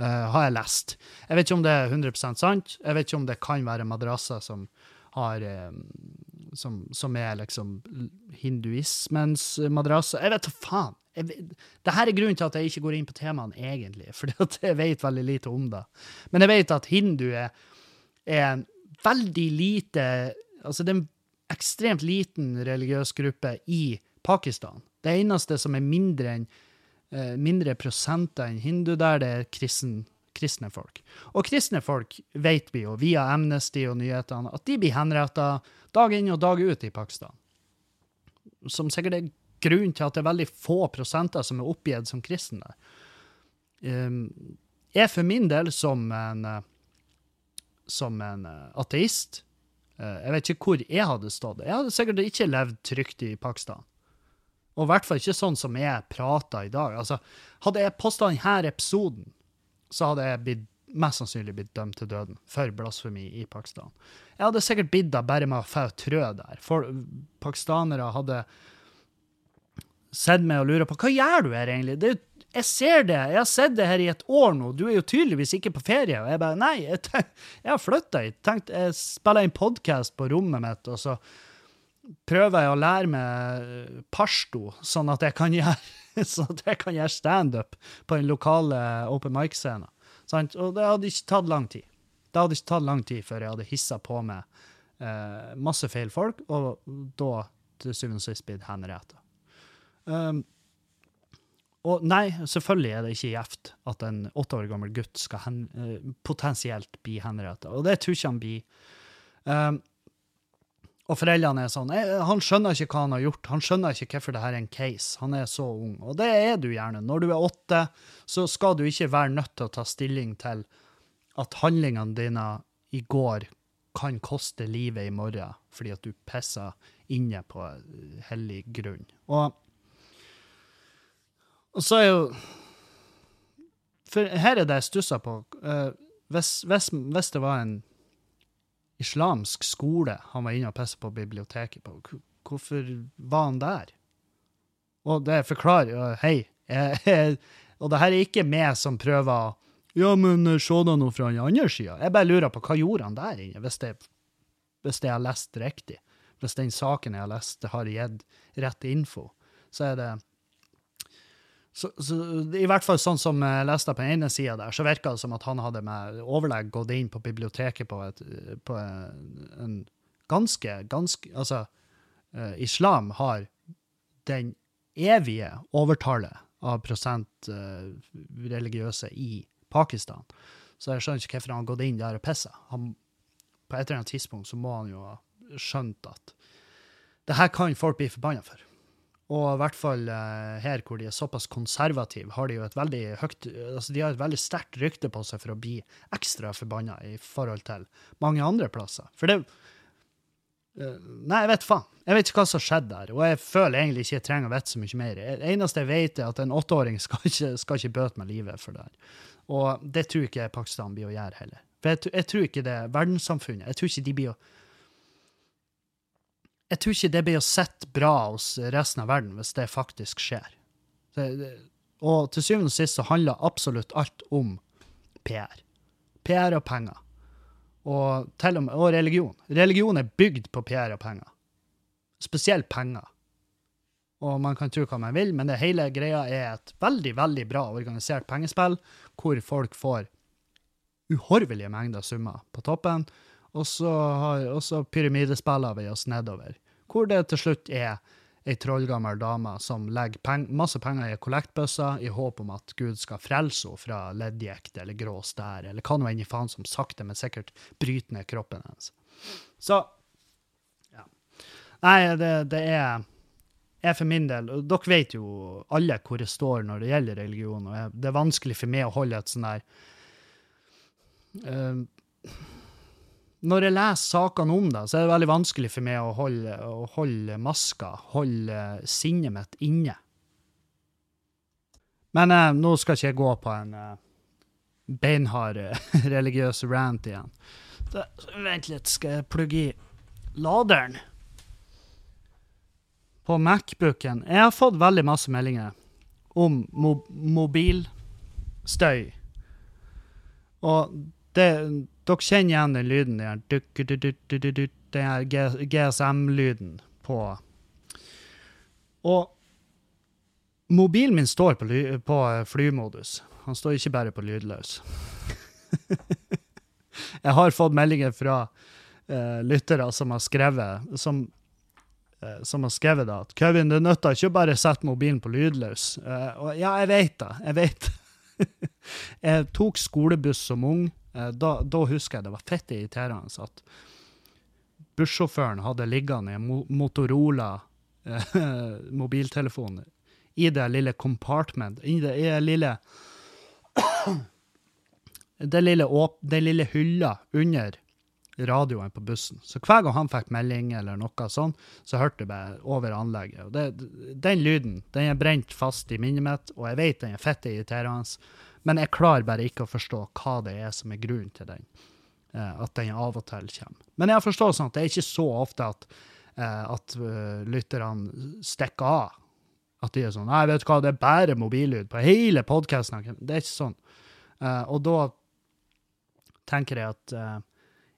A: Uh, har jeg lest. Jeg vet ikke om det er 100 sant. Jeg vet ikke om det kan være madrasser som har um, som, som er liksom hinduismens madrasser. Jeg vet da faen. Det her er grunnen til at jeg ikke går inn på temaene, egentlig. For jeg vet veldig lite om det. Men jeg vet at hindu er, en veldig lite Altså, det er en ekstremt liten religiøs gruppe i Pakistan. Det eneste som er mindre enn eh, mindre prosenter enn hindu der, det er kristen, kristne folk. Og kristne folk vet vi jo via Amnesty og nyhetene at de blir henretta dag inn og dag ut i Pakistan. Som sikkert er grunnen til at det er veldig få prosenter som er oppgitt som kristne jeg for min del, som en, eh, som en eh, ateist eh, Jeg vet ikke hvor jeg hadde stått. Jeg hadde sikkert ikke levd trygt i Pakistan. Og i hvert fall ikke sånn som jeg prater i dag. Altså, hadde jeg posta denne episoden, så hadde jeg blitt, mest sannsynlig blitt dømt til døden for blasfemi i Pakistan. Jeg hadde sikkert bidd det bare med å få trø der. For pakistanere hadde sett meg og lurer på hva gjør du her egentlig? Det jeg ser det, jeg har sett det her i et år nå, du er jo tydeligvis ikke på ferie. Og jeg bare nei, jeg, tenk, jeg har flytta hit. Tenkt, jeg spiller inn podkast på rommet mitt, og så prøver jeg å lære meg pashto, sånn at jeg kan gjøre, sånn gjøre standup på den lokale open mic-scenen. Og det hadde ikke tatt lang tid. Det hadde ikke tatt lang tid før jeg hadde hissa på meg eh, masse feil folk, og da til syvende og sist blitt henrettet. Um, og nei, selvfølgelig er det ikke gjevt at en åtte år gammel gutt skal hen, uh, potensielt bli henrettet. Og det tror ikke han blir. Um, og foreldrene er sånn Han skjønner ikke hva han har gjort. Han skjønner ikke hvorfor det her er en case. Han er så ung. Og det er du gjerne. Når du er åtte, så skal du ikke være nødt til å ta stilling til at handlingene dine i går kan koste livet i morgen fordi at du pisser inne på hellig grunn. Og og så er jo For her er det jeg stusser på. Uh, hvis, hvis, hvis, det var en islamsk skole han var inne og pissa på biblioteket på, hvorfor var han der? Og det forklarer jo Hei. Og det her er ikke meg som prøver Ja, men eh, se da noe fra den andre sida. Jeg bare lurer på hva gjorde han der inne, hvis det, hvis det jeg har lest riktig. Hvis den saken jeg har lest, har gitt rett info, så er det så, I hvert fall sånn som jeg leste på ene sida der, så virka det som at han hadde med overlegg gått inn på biblioteket på, et, på en ganske, ganske Altså, uh, islam har den evige overtallet av prosent uh, religiøse i Pakistan. Så jeg skjønner ikke hvorfor han har gått inn der og pissa. På et eller annet tidspunkt så må han jo ha skjønt at det her kan folk bli forbanna for. Og i hvert fall uh, her hvor de er såpass konservative, har de jo et veldig høyt altså de har et veldig sterkt rykte på seg for å bli ekstra forbanna i forhold til mange andre plasser. For det uh, Nei, jeg vet faen. Jeg vet ikke hva som har skjedd der, og jeg føler egentlig ikke jeg trenger å vite så mye mer. Det eneste jeg vet, er at en åtteåring skal ikke, skal ikke bøte med livet for det her. Og det tror ikke Pakistan blir å gjøre heller. For jeg, jeg tror ikke det er verdenssamfunnet. Jeg tror ikke de blir å jeg tror ikke det blir sett bra hos resten av verden hvis det faktisk skjer. Det, og til syvende og sist så handler absolutt alt om PR. PR og penger. Og, og, med, og religion. Religion er bygd på PR og penger. Spesielt penger. Og man kan tro hva man vil, men det hele greia er et veldig, veldig bra organisert pengespill, hvor folk får uhorvelige mengder summer på toppen, og så, har, og så pyramidespiller vi oss nedover hvor det til slutt er ei trollgammel dame som legger peng masse penger i kollektbøsser i håp om at Gud skal frelse henne fra leddgikt eller grå stær, eller hva nå enn i faen som sakte, men sikkert bryter ned kroppen hennes. Så ja. Nei, det, det er jeg for min del, Dere vet jo alle hvor jeg står når det gjelder religion. og jeg, Det er vanskelig for meg å holde et sånn der uh, når jeg leser sakene om det, så er det veldig vanskelig for meg å holde, å holde maska, holde sinnet mitt inne. Men eh, nå skal ikke jeg gå på en eh, beinhard eh, religiøs rant igjen. Da, vent litt, skal jeg plugge i laderen? På Macbooken Jeg har fått veldig masse meldinger om mo mobilstøy. Og det dere kjenner igjen den lyden der, den GSM-lyden på Og mobilen min står på, på flymodus. Han står ikke bare på lydløs. Jeg har fått meldinger fra uh, lyttere som har skrevet som, uh, som har skrevet at Kevin, det nytter ikke å bare sette mobilen på lydløs. Uh, og ja, jeg vet det. Jeg vet. Jeg tok skolebuss som ung. Eh, Da, da husker jeg det var fett irriterende at bussjåføren hadde liggende en Motorola eh, mobiltelefon i det lille compartment, i det, i det lille lille, åp, den lille hylla under radioen på bussen. Så hver gang han fikk melding eller noe sånn, så hørte jeg bare over anlegget. Og det, den lyden den er brent fast i minnet mitt, og jeg vet den er fett irriterende, men jeg klarer bare ikke å forstå hva det er som er grunnen til den. eh, at den av og til kommer. Men jeg har sånn at det er ikke så ofte at, eh, at eh, lytterne stikker av. At de er sånn Nei, vet du hva, det er bare mobillyd på hele podkasten. Det er ikke sånn. Og da tenker jeg at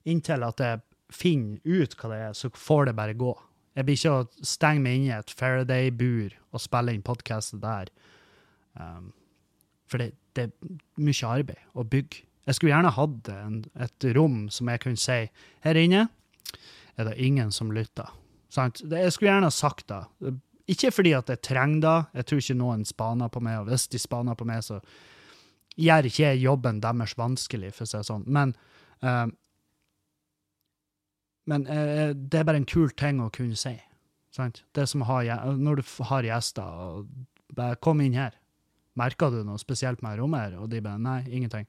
A: inntil at jeg finner ut hva det er, så får det bare gå. Jeg blir ikke å stenge meg inne i et Faraday-bur og spille inn podkasten der. Um, for det, det er mye arbeid å bygge. Jeg skulle gjerne hatt et rom som jeg kunne si her inne er det ingen som lytter. Sant? Jeg skulle gjerne sagt det. Ikke fordi at jeg trenger det, jeg tror ikke noen spaner på meg, og hvis de spaner på meg, så gjør ikke jeg jobben deres vanskelig, for å si det sånn. Men, uh, men uh, det er bare en kul ting å kunne si. Sant? Det som har, når du har gjester, og bare kom inn her. Merker du noe spesielt med rommet her? Og de bare nei, ingenting.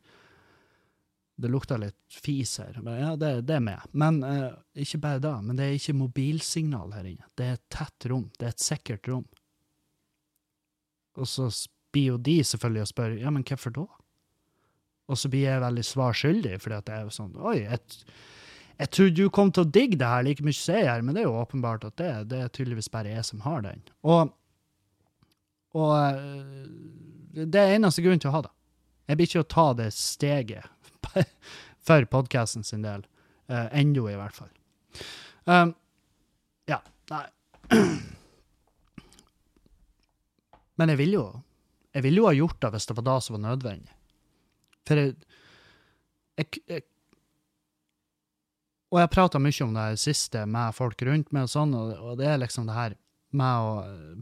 A: Det lukter litt fis her. Men, ja, det, det er med. Men eh, ikke bare det, men det er ikke mobilsignal her inne. Det er et tett rom. Det er et sikkert rom. Og så blir jo de selvfølgelig og spør ja, men hvorfor da? Og så blir jeg veldig svar skyldig, fordi at det er sånn Oi, jeg, jeg trodde du kom til å digge det her like mye som jeg gjør, men det er jo åpenbart at det, det er tydeligvis bare jeg som har den. Og, og eh, det er eneste grunn til å ha det. Jeg blir ikke å ta det steget for podkasten sin del. Uh, Ennå, i hvert fall. Um, ja, nei Men jeg ville jo jeg ville jo ha gjort det hvis det var det som var nødvendig. For jeg, jeg, jeg Og jeg prata mye om det siste med folk rundt meg, og sånn, og, og det er liksom det her med å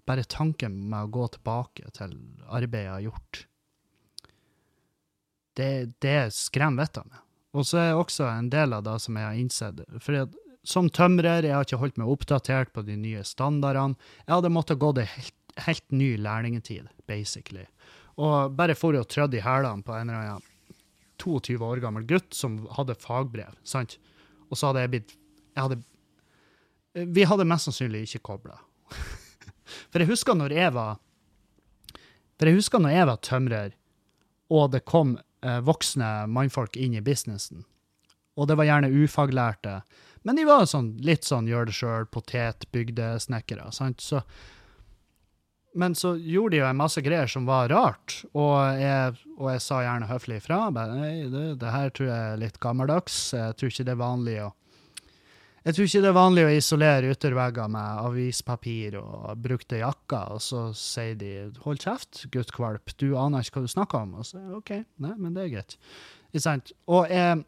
A: Bare tanken med å gå tilbake til arbeidet jeg har gjort. Det, det skremmer vettet av meg. Og så er det også en del av det som jeg har innsett. For som tømrer, jeg har ikke holdt meg oppdatert på de nye standardene. Jeg hadde måttet gå det helt, helt ny lærlingetid, basically. Og bare for å trødde i hælene på en eller annen 22 år gammel gutt som hadde fagbrev, sant? Og så hadde jeg blitt jeg hadde, Vi hadde mest sannsynlig ikke kobla. For jeg husker når jeg var For jeg husker når jeg var tømrer, og det kom eh, voksne mannfolk inn i businessen, og det var gjerne ufaglærte, men de var sånn, litt sånn gjør det sjøl, potetbygdesnekkere, sant, så men så gjorde de jo en masse greier som var rart, og jeg, og jeg sa gjerne høflig ifra. Nei, det, det her tror jeg er litt gammeldags. Jeg tror ikke det er vanlig å jeg tror ikke det er vanlig å isolere yttervegger med avispapir og brukte jakker, og så sier de 'hold kjeft, guttkvalp, du aner ikke hva du snakker om'. Og så OK, nei, men det er greit. Ikke sant? Og jeg,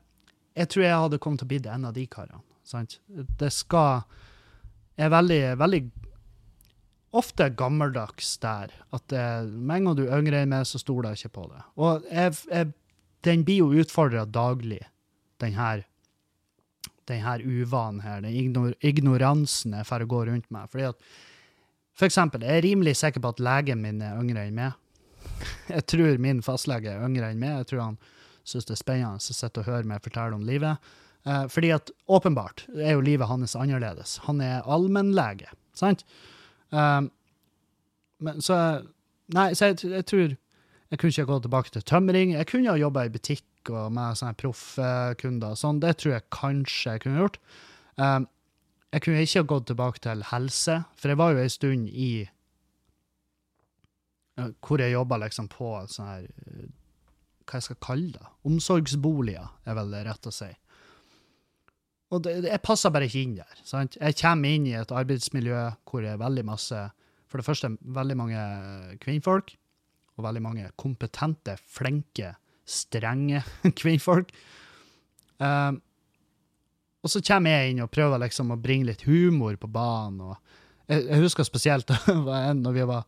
A: jeg tror jeg hadde kommet til å bli en av de karene. Sant? Det skal Jeg er veldig, veldig ofte gammeldags der. At med en gang du yngre enn meg, så stoler jeg ikke på det. Og jeg, jeg, den blir jo utfordra daglig, den her den her uvanen her, den ignor ignoransen jeg får gå rundt med. Fordi at, for eksempel, jeg er rimelig sikker på at legen min er yngre enn meg. Jeg tror min fastlege er yngre enn meg. Jeg tror han syns det er spennende å sitte og høre meg fortelle om livet. Eh, fordi at åpenbart er jo livet hans annerledes. Han er allmennlege, sant? Um, men så Nei, så jeg, jeg tror jeg kunne ikke gå tilbake til tømring. Jeg kunne ha jobba i butikk og med sånne proffkunder. Sånn, det tror jeg kanskje jeg kunne gjort. Um, jeg kunne ikke gått tilbake til helse, for jeg var jo en stund i uh, Hvor jeg jobba liksom på sånn her uh, Hva jeg skal kalle det? Omsorgsboliger, er vel det rett å si. Og det, jeg passer bare ikke inn der. Sant? Jeg kommer inn i et arbeidsmiljø hvor det er veldig masse For det første veldig mange kvinnfolk, og veldig mange kompetente, flinke, strenge kvinnfolk. Um, og så kommer jeg inn og prøver liksom å bringe litt humor på banen. Jeg, jeg husker spesielt når vi var,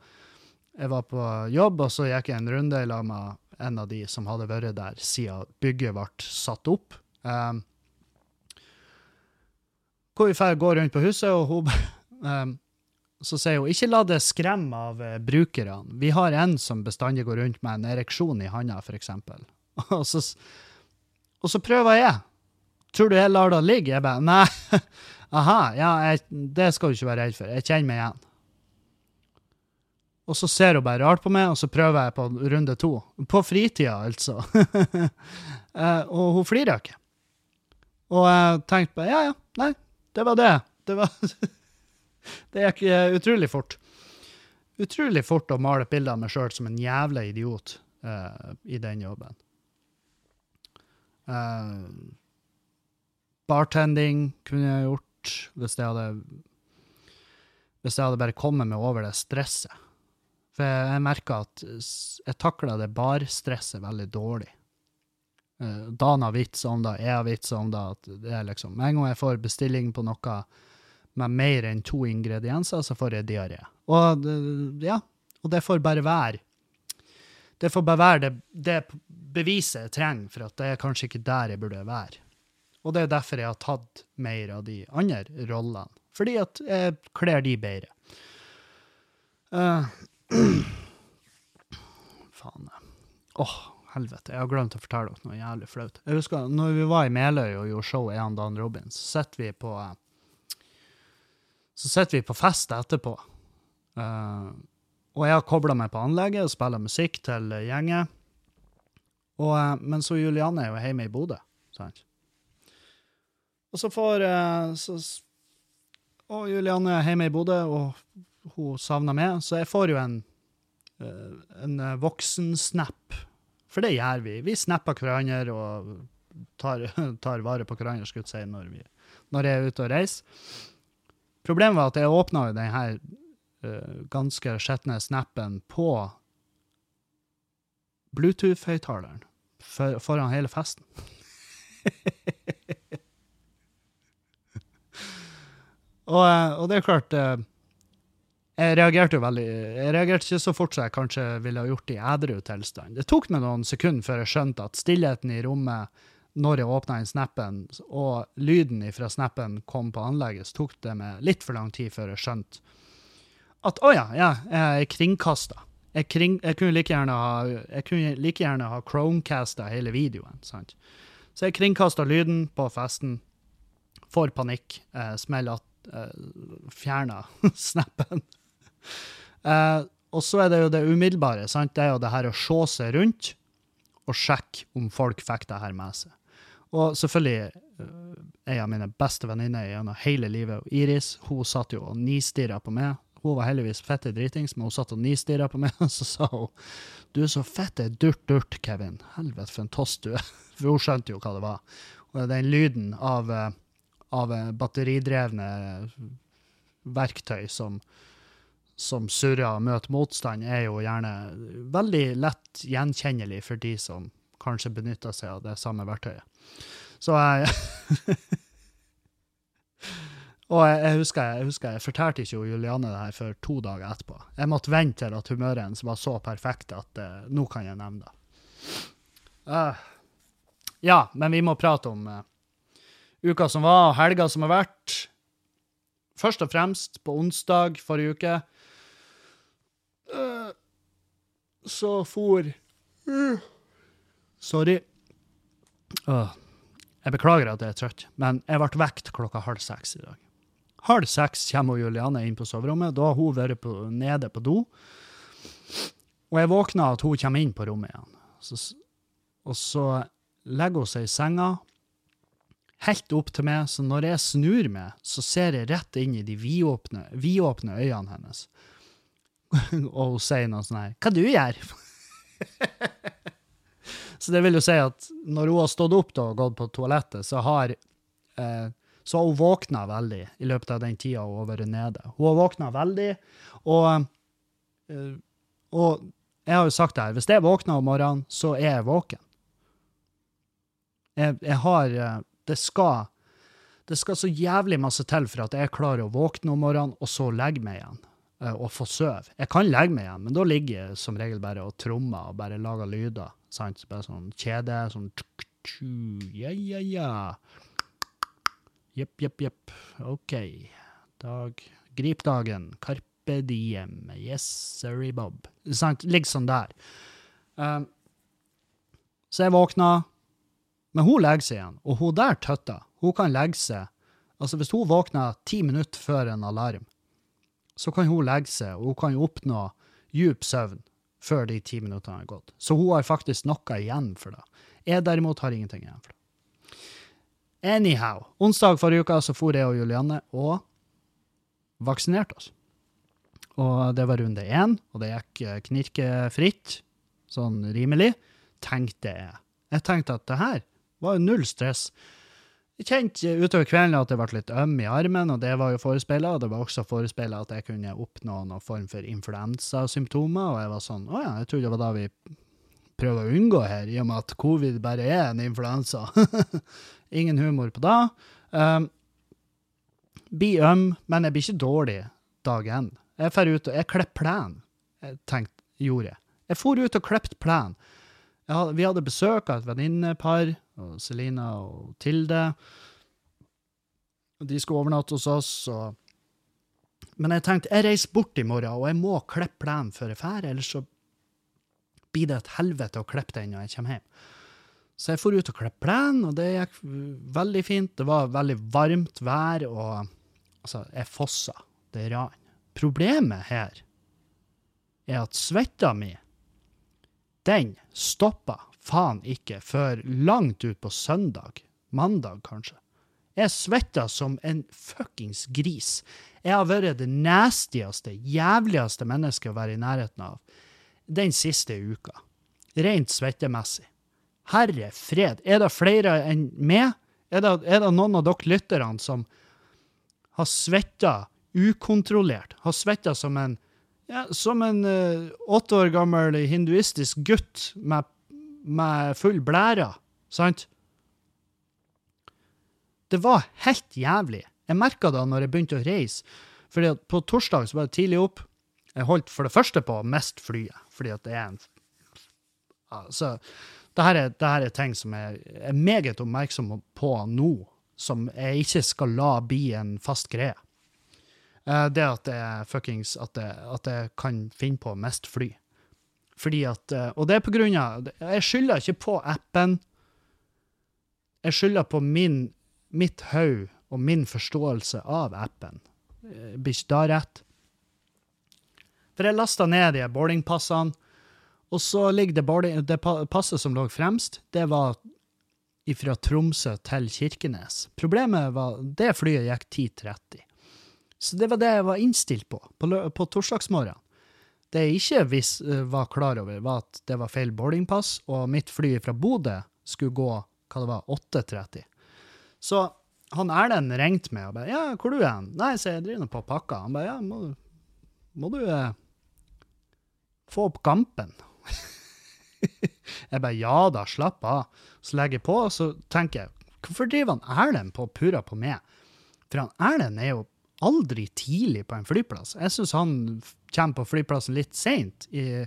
A: jeg var på jobb, og så gikk jeg en runde i lag med en av de som hadde vært der siden bygget ble satt opp. Um, hvor vi går gå rundt på huset, og hun um, så sier hun ikke la det skremme av eh, brukerne. Vi har en som bestandig går rundt med en ereksjon i handa, f.eks. Og, så, og så prøver jeg. Tror du jeg lar det ligge? Jeg bare nei. Aha, ja, jeg, det skal du ikke være redd for. Jeg kjenner meg igjen. Og så ser hun bare rart på meg, og så prøver jeg på runde to. På fritida, altså. Eh, og hun flirer ikke. Og jeg tenkte bare ja, ja, nei, det var det. Det var Det gikk utrolig fort. Utrolig fort å male et bilde av meg sjøl som en jævla idiot uh, i den jobben. Uh, bartending kunne jeg gjort hvis jeg hadde Hvis jeg hadde bare kommet meg over det stresset. For jeg, jeg merka at jeg takla det barstresset veldig dårlig. Uh, Dan har vits om det, jeg har vits om det. at det er liksom, en gang jeg får bestilling på noe med mer enn to ingredienser, så får jeg diaré. Og ja, og det får bare være. Det får bare være det, det beviset jeg trenger for at det er kanskje ikke der jeg burde være. Og det er derfor jeg har tatt mer av de andre rollene. Fordi at jeg kler de bedre. Uh, faen. Åh, helvete. Jeg har glemt å fortelle dere noe jævlig flaut. Jeg husker når vi var i Meløy og gjorde show, jeg og Dan Robins, sitter vi på eh, så sitter vi på fest etterpå. Uh, og jeg har kobla meg på anlegget og spiller musikk til gjengen. Eh, men så Julianne er jo hjemme i Bodø. Sant? Og så får uh, så, Og Julianne er hjemme i Bodø, og hun savner meg, så jeg får jo en, en voksensnap. For det gjør vi. Vi snapper hverandre og tar, tar vare på hverandre, skulle jeg si, når, vi, når jeg er ute og reiser. Problemet var at jeg åpna jo den eh, ganske skjetne snappen på Bluetooth-høyttaleren for, foran hele festen. og, eh, og det er klart uh, Jeg reagerte jo veldig Jeg reagerte ikke så fort som jeg kanskje ville ha gjort i edru tilstand. Det tok meg noen sekunder før jeg skjønte at stillheten i rommet når jeg åpna inn snappen, og lyden fra snappen kom på anlegget, så tok det meg litt for lang tid før jeg skjønte at å ja, ja, jeg er kringkasta. Jeg, kring, jeg kunne like gjerne ha, jeg like ha Chromecasta hele videoen. sant? Så jeg kringkasta lyden på festen, får panikk, eh, smeller at eh, Fjerner snappen. Eh, og så er det jo det umiddelbare. sant? Det er jo det her å se seg rundt og sjekke om folk fikk det her med seg. Og selvfølgelig eh, ei av mine beste venninner gjennom hele livet, Iris, hun satt jo og nistirra på meg. Hun var heldigvis fette dritings, men hun satt og nistirra på meg, og så sa hun du er så fette durt-durt, Kevin. Helvete, for en toss du er. For hun skjønte jo hva det var. Og den lyden av, eh, av eh, batteridrevne verktøy som, som surrer og møter motstand, er jo gjerne veldig lett gjenkjennelig for de som kanskje benytta seg av det samme verktøyet. Så jeg Og jeg, jeg, husker, jeg husker jeg fortalte ikke Juliane det her før to dager etterpå. Jeg måtte vente til at humøret hennes var så perfekt at uh, nå kan jeg nevne det. Uh, ja, men vi må prate om uh, uka som var, og helga som har vært. Først og fremst, på onsdag forrige uke, eh, så for Sorry. Åh, jeg beklager at jeg er trøtt, men jeg ble vekt klokka halv seks i dag. Halv seks kommer Juliane inn på soverommet. Da har hun vært på, nede på do. Og jeg våkner at hun kommer inn på rommet igjen. Så, og så legger hun seg i senga, helt opp til meg, så når jeg snur meg, så ser jeg rett inn i de vidåpne, vidåpne øynene hennes. og hun sier noe sånn her Hva du gjør? Så det vil jo si at når hun har stått opp da, og gått på toalettet, så har, eh, så hun våkna veldig i løpet av den tida hun har vært nede. Hun har våkna veldig, og, eh, og jeg har jo sagt det her, hvis jeg våkner om morgenen, så er jeg våken. Jeg, jeg har eh, Det skal det skal så jævlig masse til for at jeg klarer å våkne om morgenen, og så legge meg igjen. Eh, og få sove. Jeg kan legge meg igjen, men da ligger jeg som regel bare og trommer og bare lager lyder. Sant? Bare sånn kjede, sånn Ja, ja, ja. Jepp, jepp, jepp. OK. Dag Grip dagen. Carpe diem. Yes, sorry, Bob. Sant? Ligger sånn der. Um, så jeg våkna, men hun legger seg igjen. Og hun der tøtta, hun kan legge seg Altså, hvis hun våkner ti minutter før en alarm, så kan hun legge seg, og hun kan jo oppnå djup søvn før de ti minuttene har gått. Så hun har faktisk noe igjen for det. Jeg derimot har ingenting igjen for det. Anyhow. Onsdag forrige uke så for jeg og Julianne og vaksinerte oss. Og det var runde én, og det gikk eh, knirkefritt, sånn rimelig, tenkte jeg. Jeg tenkte at det her var jo null stress. Kjente utover kvelden at jeg ble litt øm i armen, og det var jo forespeila. Det var også forespeila at jeg kunne oppnå noen form for influensasymptomer, og jeg var sånn Å ja, jeg trodde det var da vi prøver å unngå her, i og med at covid bare er en influensa. Ingen humor på det. Um, blir øm, men jeg blir ikke dårlig dag én. Jeg drar ut og jeg klipper jeg tenkte, gjorde jeg. Jeg for ut og klippet plenen. Vi hadde besøk av et venninnepar og Selina og Tilde. De skulle overnatte hos oss, og Men jeg tenkte jeg reiser bort i morgen, og jeg må klippe plenen før jeg drar, ellers så blir det et helvete å klippe den når jeg kommer hjem. Så jeg for ut og klippe plenen, og det gikk veldig fint. Det var veldig varmt vær, og altså, jeg fossa. Det rann. Problemet her er at svetta mi, den stoppa faen ikke før langt ut på søndag. Mandag, kanskje. Jeg svetta som en fuckings gris. Jeg har vært det nastieste, jævligste mennesket å være i nærheten av den siste uka. Rent svettemessig. Herre fred, er det flere enn meg? Er det, er det noen av dere lytterne som har svetta ukontrollert? Har svetta som en ja, som en uh, åtte år gammel hinduistisk gutt med med full blære, sant? Det var helt jævlig. Jeg merka det når jeg begynte å reise. Fordi at På torsdag så var det tidlig opp. Jeg holdt for det første på å miste flyet, fordi at det er en Altså, det her er, det her er ting som jeg er meget oppmerksom på nå, som jeg ikke skal la bli en fast greie. Eh, det at jeg fuckings at jeg, at jeg kan finne på å miste fly. Fordi at, eh, Og det er på grunn av Jeg skylder ikke på appen. Jeg skylder på min, mitt hode og min forståelse av appen. Blir ikke da rett? For jeg lasta ned de boardingpassene, og så ligger det, boarding, det passet som lå fremst, det var fra Tromsø til Kirkenes. Problemet var det flyet gikk 10.30. Så det var det jeg var innstilt på på, på torsdagsmorgenen. Det jeg ikke vis, eh, var klar over, var at det var feil boardingpass, og mitt fly fra Bodø skulle gå hva det var, 8.30. Så han Erlend ringte meg og bare 'Ja, hvor du er hen?' 'Nei, så jeg driver nå på pakka.' Han bare 'Ja, må, må du eh, få opp gampen?' jeg bare 'Ja da, slapp av'. Så legger jeg på, og så tenker jeg 'Hvorfor driver han Erlend på og purrer på meg?' For han Erlend er jo aldri tidlig på en flyplass. Jeg syns han kommer på flyplassen litt seint i,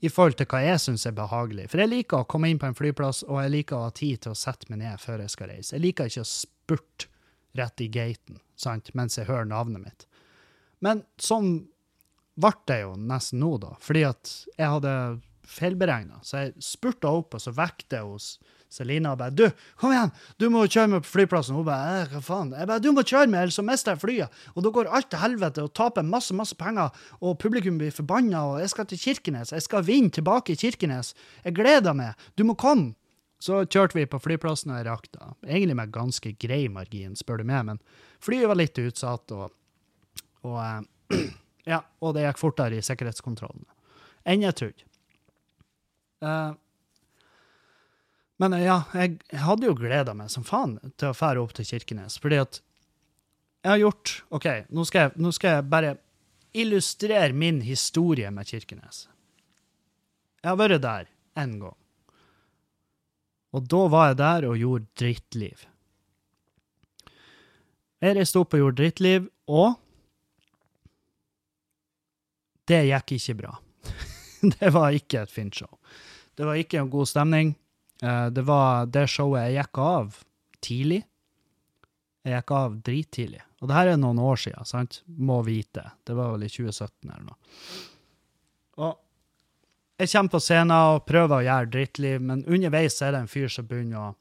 A: i, forhold til hva jeg syns er behagelig. For jeg liker å komme inn på en flyplass, og jeg liker å ha tid til å sette meg ned før jeg skal reise. Jeg liker ikke å spurte rett i gaten sant, mens jeg hører navnet mitt. Men sånn ble det jo nesten nå, da, fordi at jeg hadde feilberegna. Så jeg spurta opp, og så vekket jeg hos Selina bare 'Du, kom igjen! Du må kjøre meg på flyplassen.' Hun bare 'Hva faen?' Jeg bare 'Du må kjøre meg, ellers så mister jeg flyet.' Og da går alt til helvete og taper masse, masse penger, og publikum blir forbanna, og jeg skal til Kirkenes. Jeg skal vinne tilbake i Kirkenes. Jeg gleder meg. Du må komme. Så kjørte vi på flyplassen, og jeg rakk da. Egentlig med ganske grei margin, spør du meg, men flyet var litt utsatt, og, og eh, Ja, og det gikk fortere i sikkerhetskontrollen enn jeg trodde. Uh, men ja, jeg, hadde jo gleda meg som faen til å fære opp til Kirkenes, fordi at jeg har gjort OK, nå skal jeg, nå skal jeg bare illustrere min historie med Kirkenes. Jeg har vært der én gang. Og da var jeg der og gjorde drittliv. Jeg reiste opp og gjorde drittliv, og Det gikk ikke bra. det var ikke et fint show. Det var ikke en god stemning. Eh, det var det showet jeg gikk av tidlig. Jeg gikk av drittidlig. Og det her er noen år siden, sant? Må vite. Det var vel i 2017 eller noe. Og jeg kommer på scenen og prøver å gjøre drittliv, men underveis er det en fyr som begynner å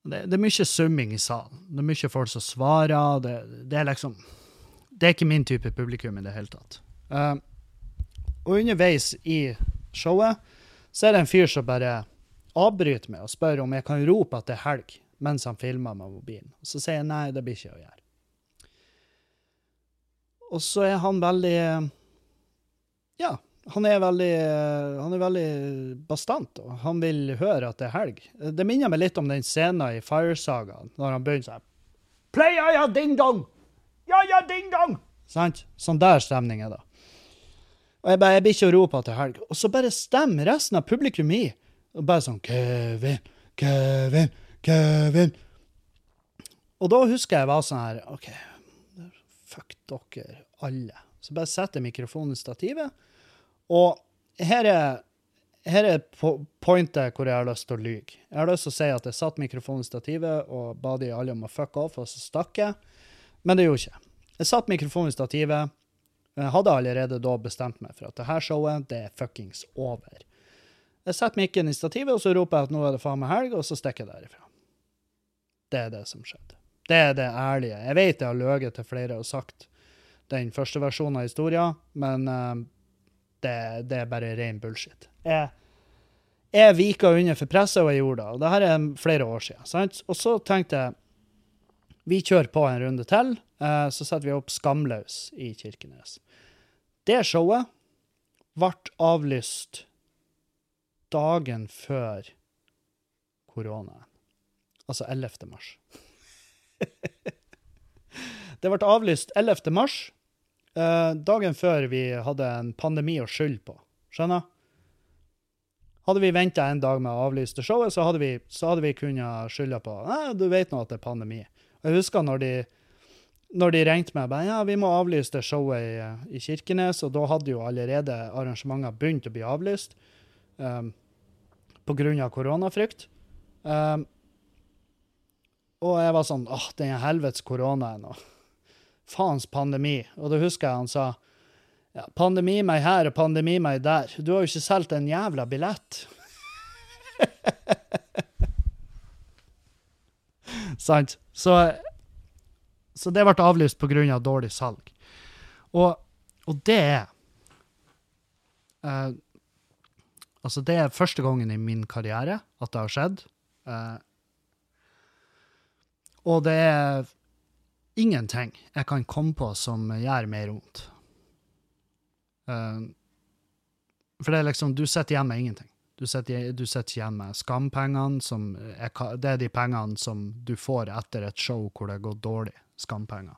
A: det, det, er mye summing i salen. Det er mye folk som svarer. Det, det, er liksom Det er ikke min type publikum i det hele tatt. Uh, og underveis i showet så er det en fyr som bare avbryter meg og spør om jeg kan rope at det er helg, mens han filmer med mobilen. Og så sier jeg nei, det blir ikke å gjøre. Og så er han veldig Ja, han er veldig, han er veldig bastant, og han vil høre at det er helg. Det minner meg litt om den scenen i Fire-Saga, når han begynner sånn Play ja, ja, ding dong! Ja, ja, ding dong! Sant? Sånn der stemning er det. Og jeg bare, jeg blir ikke å rope til helg. Og så bare stemmer resten av publikum i. Og bare sånn Kevin, Kevin, Kevin. Og da husker jeg var sånn her OK, fuck dere alle. Så bare setter jeg mikrofonen i stativet. Og her er, her er pointet hvor jeg har lyst til å lyge. Jeg har lyst til å si at jeg satte mikrofonen i stativet og ba de alle om å fuck off, og så stakk jeg. Men det gjorde ikke. Jeg satte mikrofonen i stativet. Jeg hadde allerede da bestemt meg for at det her showet, det er fuckings over. Jeg setter mikken i stativet, og så roper jeg at nå er det faen meg helg, og så stikker jeg derifra. Det er det som skjedde. Det er det ærlige. Jeg vet jeg har løyet til flere og sagt den første versjonen av historien, men uh, det, det, er bare ren bullshit. Jeg, jeg vika under for presset, og jeg gjorde det. Og det her er flere år siden. Sant? Og så tenkte jeg vi kjører på en runde til. Eh, så setter vi opp Skamløs i Kirkenes. Det showet ble avlyst dagen før korona. Altså 11. mars. det ble avlyst 11. mars, Uh, dagen før vi hadde en pandemi å skylde på. Skjønner? Hadde vi venta en dag med å avlyse showet, så hadde vi, vi kunnet skylde på Nei, du vet nå at det er pandemi. Jeg husker når de, når de ringte meg bare, ja, vi må avlyse det showet i, i, Kirkenes, og da hadde jo allerede arrangementer begynt å bli avlyst um, pga. koronafrykt. Um, og jeg var sånn åh, den helvetes koronaen. og faens pandemi. Og da husker jeg han sa ja, pandemi meg her og pandemi meg der. Du har jo ikke solgt en jævla billett. Sant? Så, så, det ble avlyst pga. Av dårlig salg. Og, og det er uh, Altså, det er første gangen i min karriere at det har skjedd. Uh, og det er ingenting jeg kan komme på som gjør mer vondt. Uh, for det er liksom, du sitter igjen med ingenting. Du sitter, du sitter igjen med skampengene, som er, det er de pengene som du får etter et show hvor det går dårlig. Skampenger.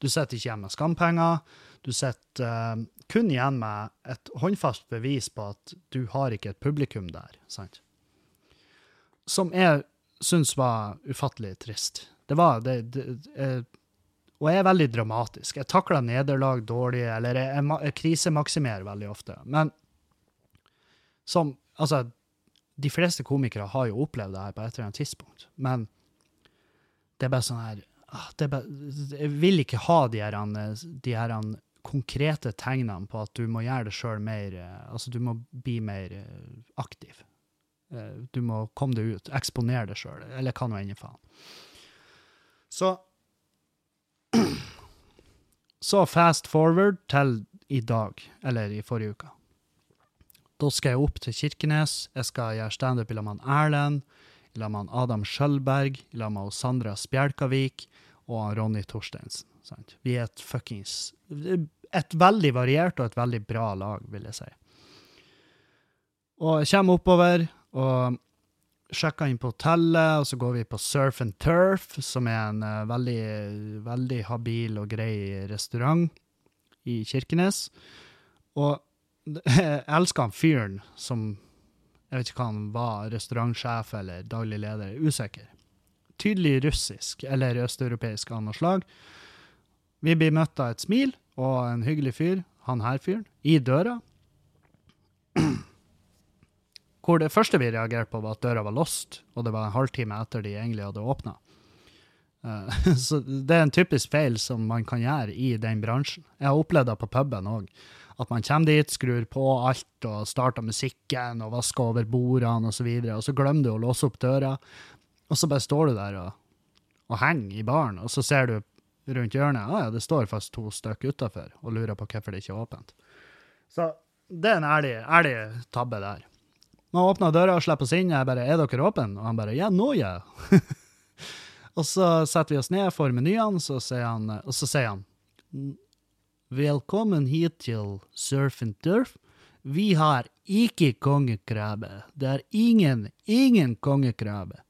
A: Du sitter ikke igjen med skampenger. Du sitter uh, kun igjen med et håndfast bevis på at du har ikke et publikum der. sant? Som jeg syns var ufattelig trist. Det var det, det, jeg, og jeg er veldig dramatisk. Jeg takler nederlag dårlig, eller jeg, jeg, jeg krisemaksimerer veldig ofte. Men som Altså, de fleste komikere har jo opplevd det her på et eller annet tidspunkt, men det er bare sånn her ah, bare, Jeg vil ikke ha de her, de her konkrete tegnene på at du må gjøre det sjøl mer Altså, du må bli mer aktiv. Eh, du må komme deg ut, eksponere det sjøl, eller hva nå enn faen. Så så fast forward til i dag, eller i forrige uke. Da skal jeg opp til Kirkenes. Jeg skal gjøre standup i lag med Erlend, i lag med Adam Skjølberg, i lag med Sandra Spjelkavik og Ronny Torsteinsen. Sant? Vi er et fuckings Et veldig variert og et veldig bra lag, vil jeg si. Og jeg kommer oppover, og sjekker inn på hotellet, og så går vi på Surf and Turf, som er en uh, veldig, veldig habil og grei restaurant i Kirkenes. Og jeg elsker han fyren som Jeg vet ikke hva han var, restaurantsjef eller daglig leder, usikker. Tydelig russisk eller østeuropeisk av noe slag. Vi blir møtt av et smil og en hyggelig fyr, han her fyren, i døra. Hvor det første vi reagerte på, var at døra var låst, og det var en halvtime etter de egentlig hadde åpna. så det er en typisk feil som man kan gjøre i den bransjen. Jeg har opplevd det på puben òg. At man kommer dit, skrur på alt og starter musikken og vasker over bordene osv., og, så og så glemmer du å låse opp døra, og så bare står du der og, og henger i baren, og så ser du rundt hjørnet ah, ja, det står faktisk to stykker utafor, og lurer på hvorfor det ikke er åpent. Så det er en ærlig, ærlig tabbe der. Man åpner døra og slipper oss inn. Jeg bare 'Er dere åpne?' Og han bare 'Ja, nå, ja'. og så setter vi oss ned for menyene, og så sier han Velkommen hit til Surf and Turf. Vi har ikke kongekrabbe. Det er ingen, ingen kongekrabbe.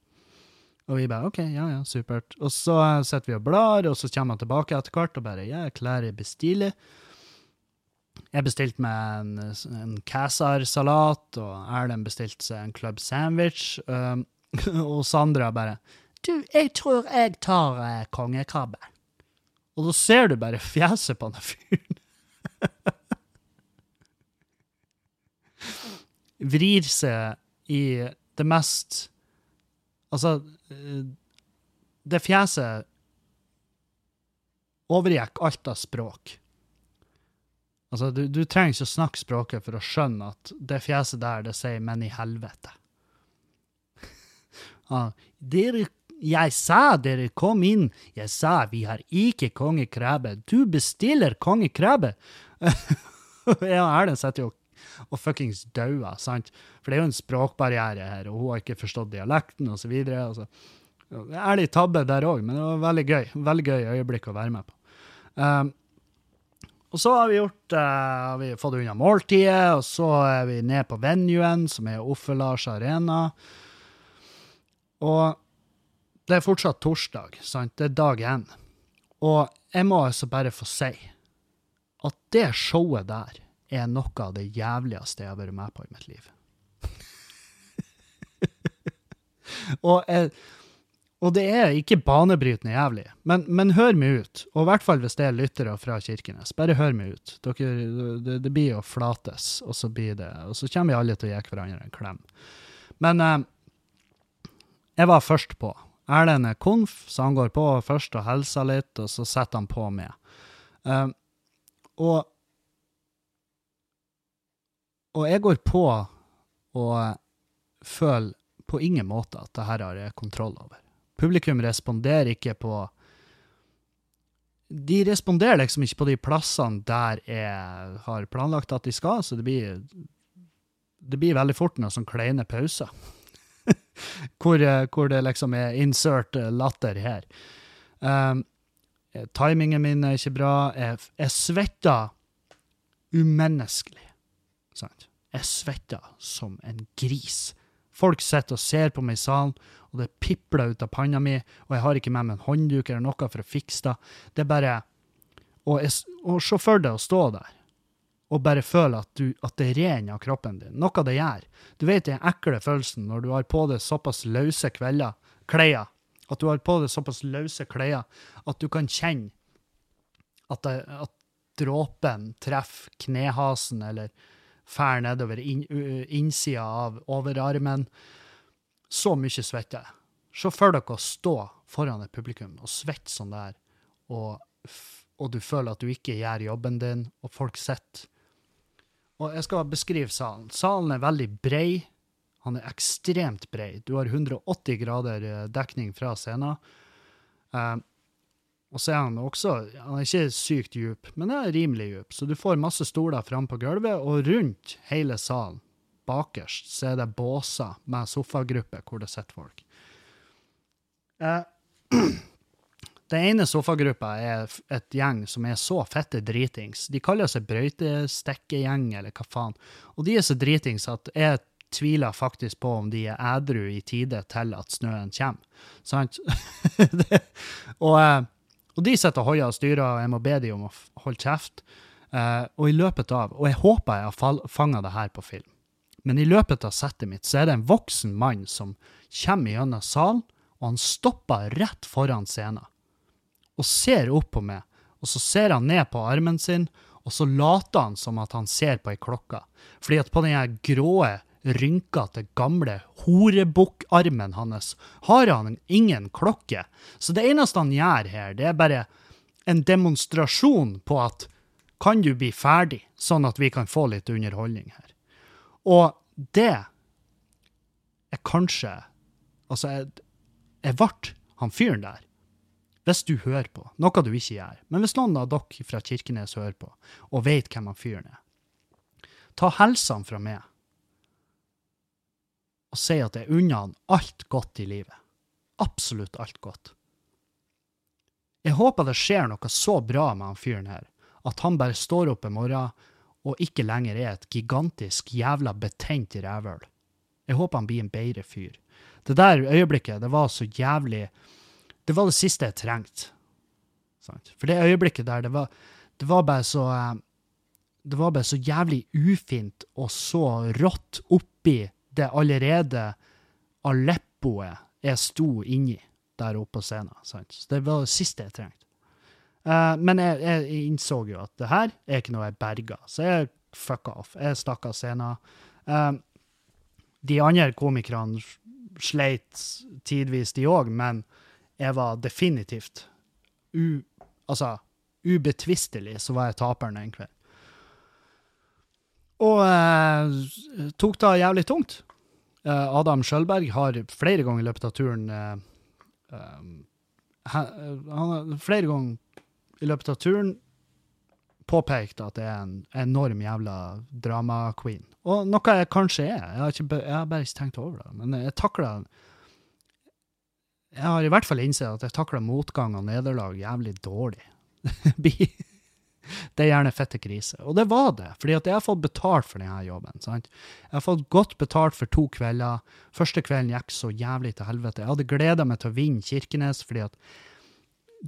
A: Og vi bare OK, ja ja, supert. Og så sitter vi og blar, og så kommer han tilbake etter hvert og bare ja, jeg er klar, bestille. Jeg bestilte meg en, en Cæsar-salat, og Erlend bestilte seg en club sandwich. Um, og Sandra bare Du, jeg tror jeg tar eh, kongekrabbe. Og da ser du bare fjeset på han fyren. Vrir seg i det mest Altså, det fjeset overgikk alt av språk. Altså, du, du trenger ikke å snakke språket for å skjønne at det fjeset der, det sier 'men i helvete'. ah, dere jeg sa dere kom inn. Jeg sa vi har ikke kongekrabbe. Du bestiller kongekrabbe! ja, Erlend sitter jo og fuckings dauer, sant? For det er jo en språkbarriere her, og hun har ikke forstått dialekten, osv. Altså. Ærlig tabbe der òg, men det var veldig gøy. Veldig gøy øyeblikk å være med på. Um, og så har vi gjort, uh, vi fått unna måltidet, og så er vi ned på venuen, som er Offelars Arena. Og det er fortsatt torsdag, sant? Det er dag én. Og jeg må altså bare få si at det showet der er noe av det jævligste jeg har vært med på i mitt liv. og, jeg, og, det er ikke banebrytende jævlig, men, men, hør meg ut. Og i hvert fall hvis det er lyttere fra Kirkenes. Bare hør meg ut. Dere, det, det, blir å flates, og så blir det, og så kommer vi alle til å gi hverandre en klem. Men eh, jeg var først på. Erlend er konf, så han går på først og hilser litt, og så setter han på med. Uh, og, og jeg går på og føler på ingen måte at det her har jeg kontroll over. Publikum responderer ikke på De responderer liksom ikke på de plassene der jeg har planlagt at de skal, så det blir, det blir veldig fort noen sånn kleine pauser. hvor, eh, hvor, det liksom er insert eh, latter her. Um, timingen min er ikke bra. Jeg, jeg svetter umenneskelig. Sant? Jeg svetter som en gris. Folk sitter og ser på meg i salen, og det pipler ut av panna mi, og jeg har ikke med meg en håndduk eller noe for å fikse det. Det er bare Og, jeg, og se for å stå der og bare føle at, du, at det renner av kroppen din. Noe det gjør. Du vet den ekle følelsen når du har på deg såpass løse kvelder, klær, at du har på deg såpass løse klær at du kan kjenne at, det, at dråpen treffer knehasen eller fær nedover inn, innsida av overarmen. Så mye svette. Se for dere å stå foran et publikum og svette sånn der, og, og du føler at du ikke gjør jobben din, og folk sitter og jeg skal beskrive salen. Salen er veldig brei. Han er ekstremt brei. Du har 180 grader eh, dekning fra scenen. Uh, og så er han også Han er ikke sykt djup, men det er rimelig djup. Så du får masse stoler fram på gulvet, og rundt hele salen, bakerst, så er det båser med sofagrupper hvor det sitter folk. Uh, Den ene sofagruppa er et gjeng som er så fette dritings. De kaller seg brøytestekkegjeng, eller hva faen. Og de er så dritings at jeg tviler faktisk på om de er ædru i tide til at snøen kommer. Sant? og, eh, og, de sitter og hoier og styrer, og jeg må be dem om å holde kjeft. Uh, og i løpet av, og jeg håper jeg har fanga det her på film, men i løpet av settet mitt så er det en voksen mann som kommer gjennom salen, og han stopper rett foran scenen og ser opp på meg og så ser han ned på armen sin, og så later han som at han ser på ei klokke. Fordi at på den grå, rynkete, gamle horebukkarmen hans har han ingen klokke. Så det eneste han gjør her, det er bare en demonstrasjon på at kan du bli ferdig, sånn at vi kan få litt underholdning her. Og det er kanskje Altså, jeg, jeg ble han fyren der. Hvis du hører på, noe du ikke gjør. Men hvis noen av dere fra Kirkenes hører på, og vet hvem han fyren er, ta helsene fra meg og si at jeg unner han alt godt i livet. Absolutt alt godt. Jeg håper det skjer noe så bra med han fyren her, at han bare står opp en morgen og ikke lenger er et gigantisk jævla betent rævhøl. Jeg håper han blir en bedre fyr. Det der øyeblikket, det var så jævlig Det var det siste jeg trengte. For det øyeblikket der, det var, det var bare så eh, Det var bare så jævlig ufint og så rått oppi det allerede Aleppoet jeg sto inni der oppe på scenen. Sant? Så det var det siste jeg trengte. Eh, men jeg, jeg innså jo at det her er ikke noe jeg berga, så jeg fucka off. Jeg stakk av scenen. Eh, de andre komikerne sleit tidvis, de òg, men jeg var definitivt u... Altså, ubetvistelig så var jeg taperen den kvelden. Og eh, tok det jævlig tungt. Eh, Adam Skjølberg har flere ganger i løpet av turen eh, eh, Han har flere ganger i løpet av turen påpekt at jeg er en enorm jævla drama-queen. Og noe jeg kanskje er. Jeg har, ikke, jeg har bare ikke tenkt over det. Men jeg takler Jeg har i hvert fall innsett at jeg takler motgang og nederlag jævlig dårlig. Det er gjerne fette krise. Og det var det, fordi at jeg har fått betalt for denne jobben. sant? Jeg har fått godt betalt for to kvelder. Første kvelden gikk så jævlig til helvete. Jeg hadde gleda meg til å vinne Kirkenes, fordi at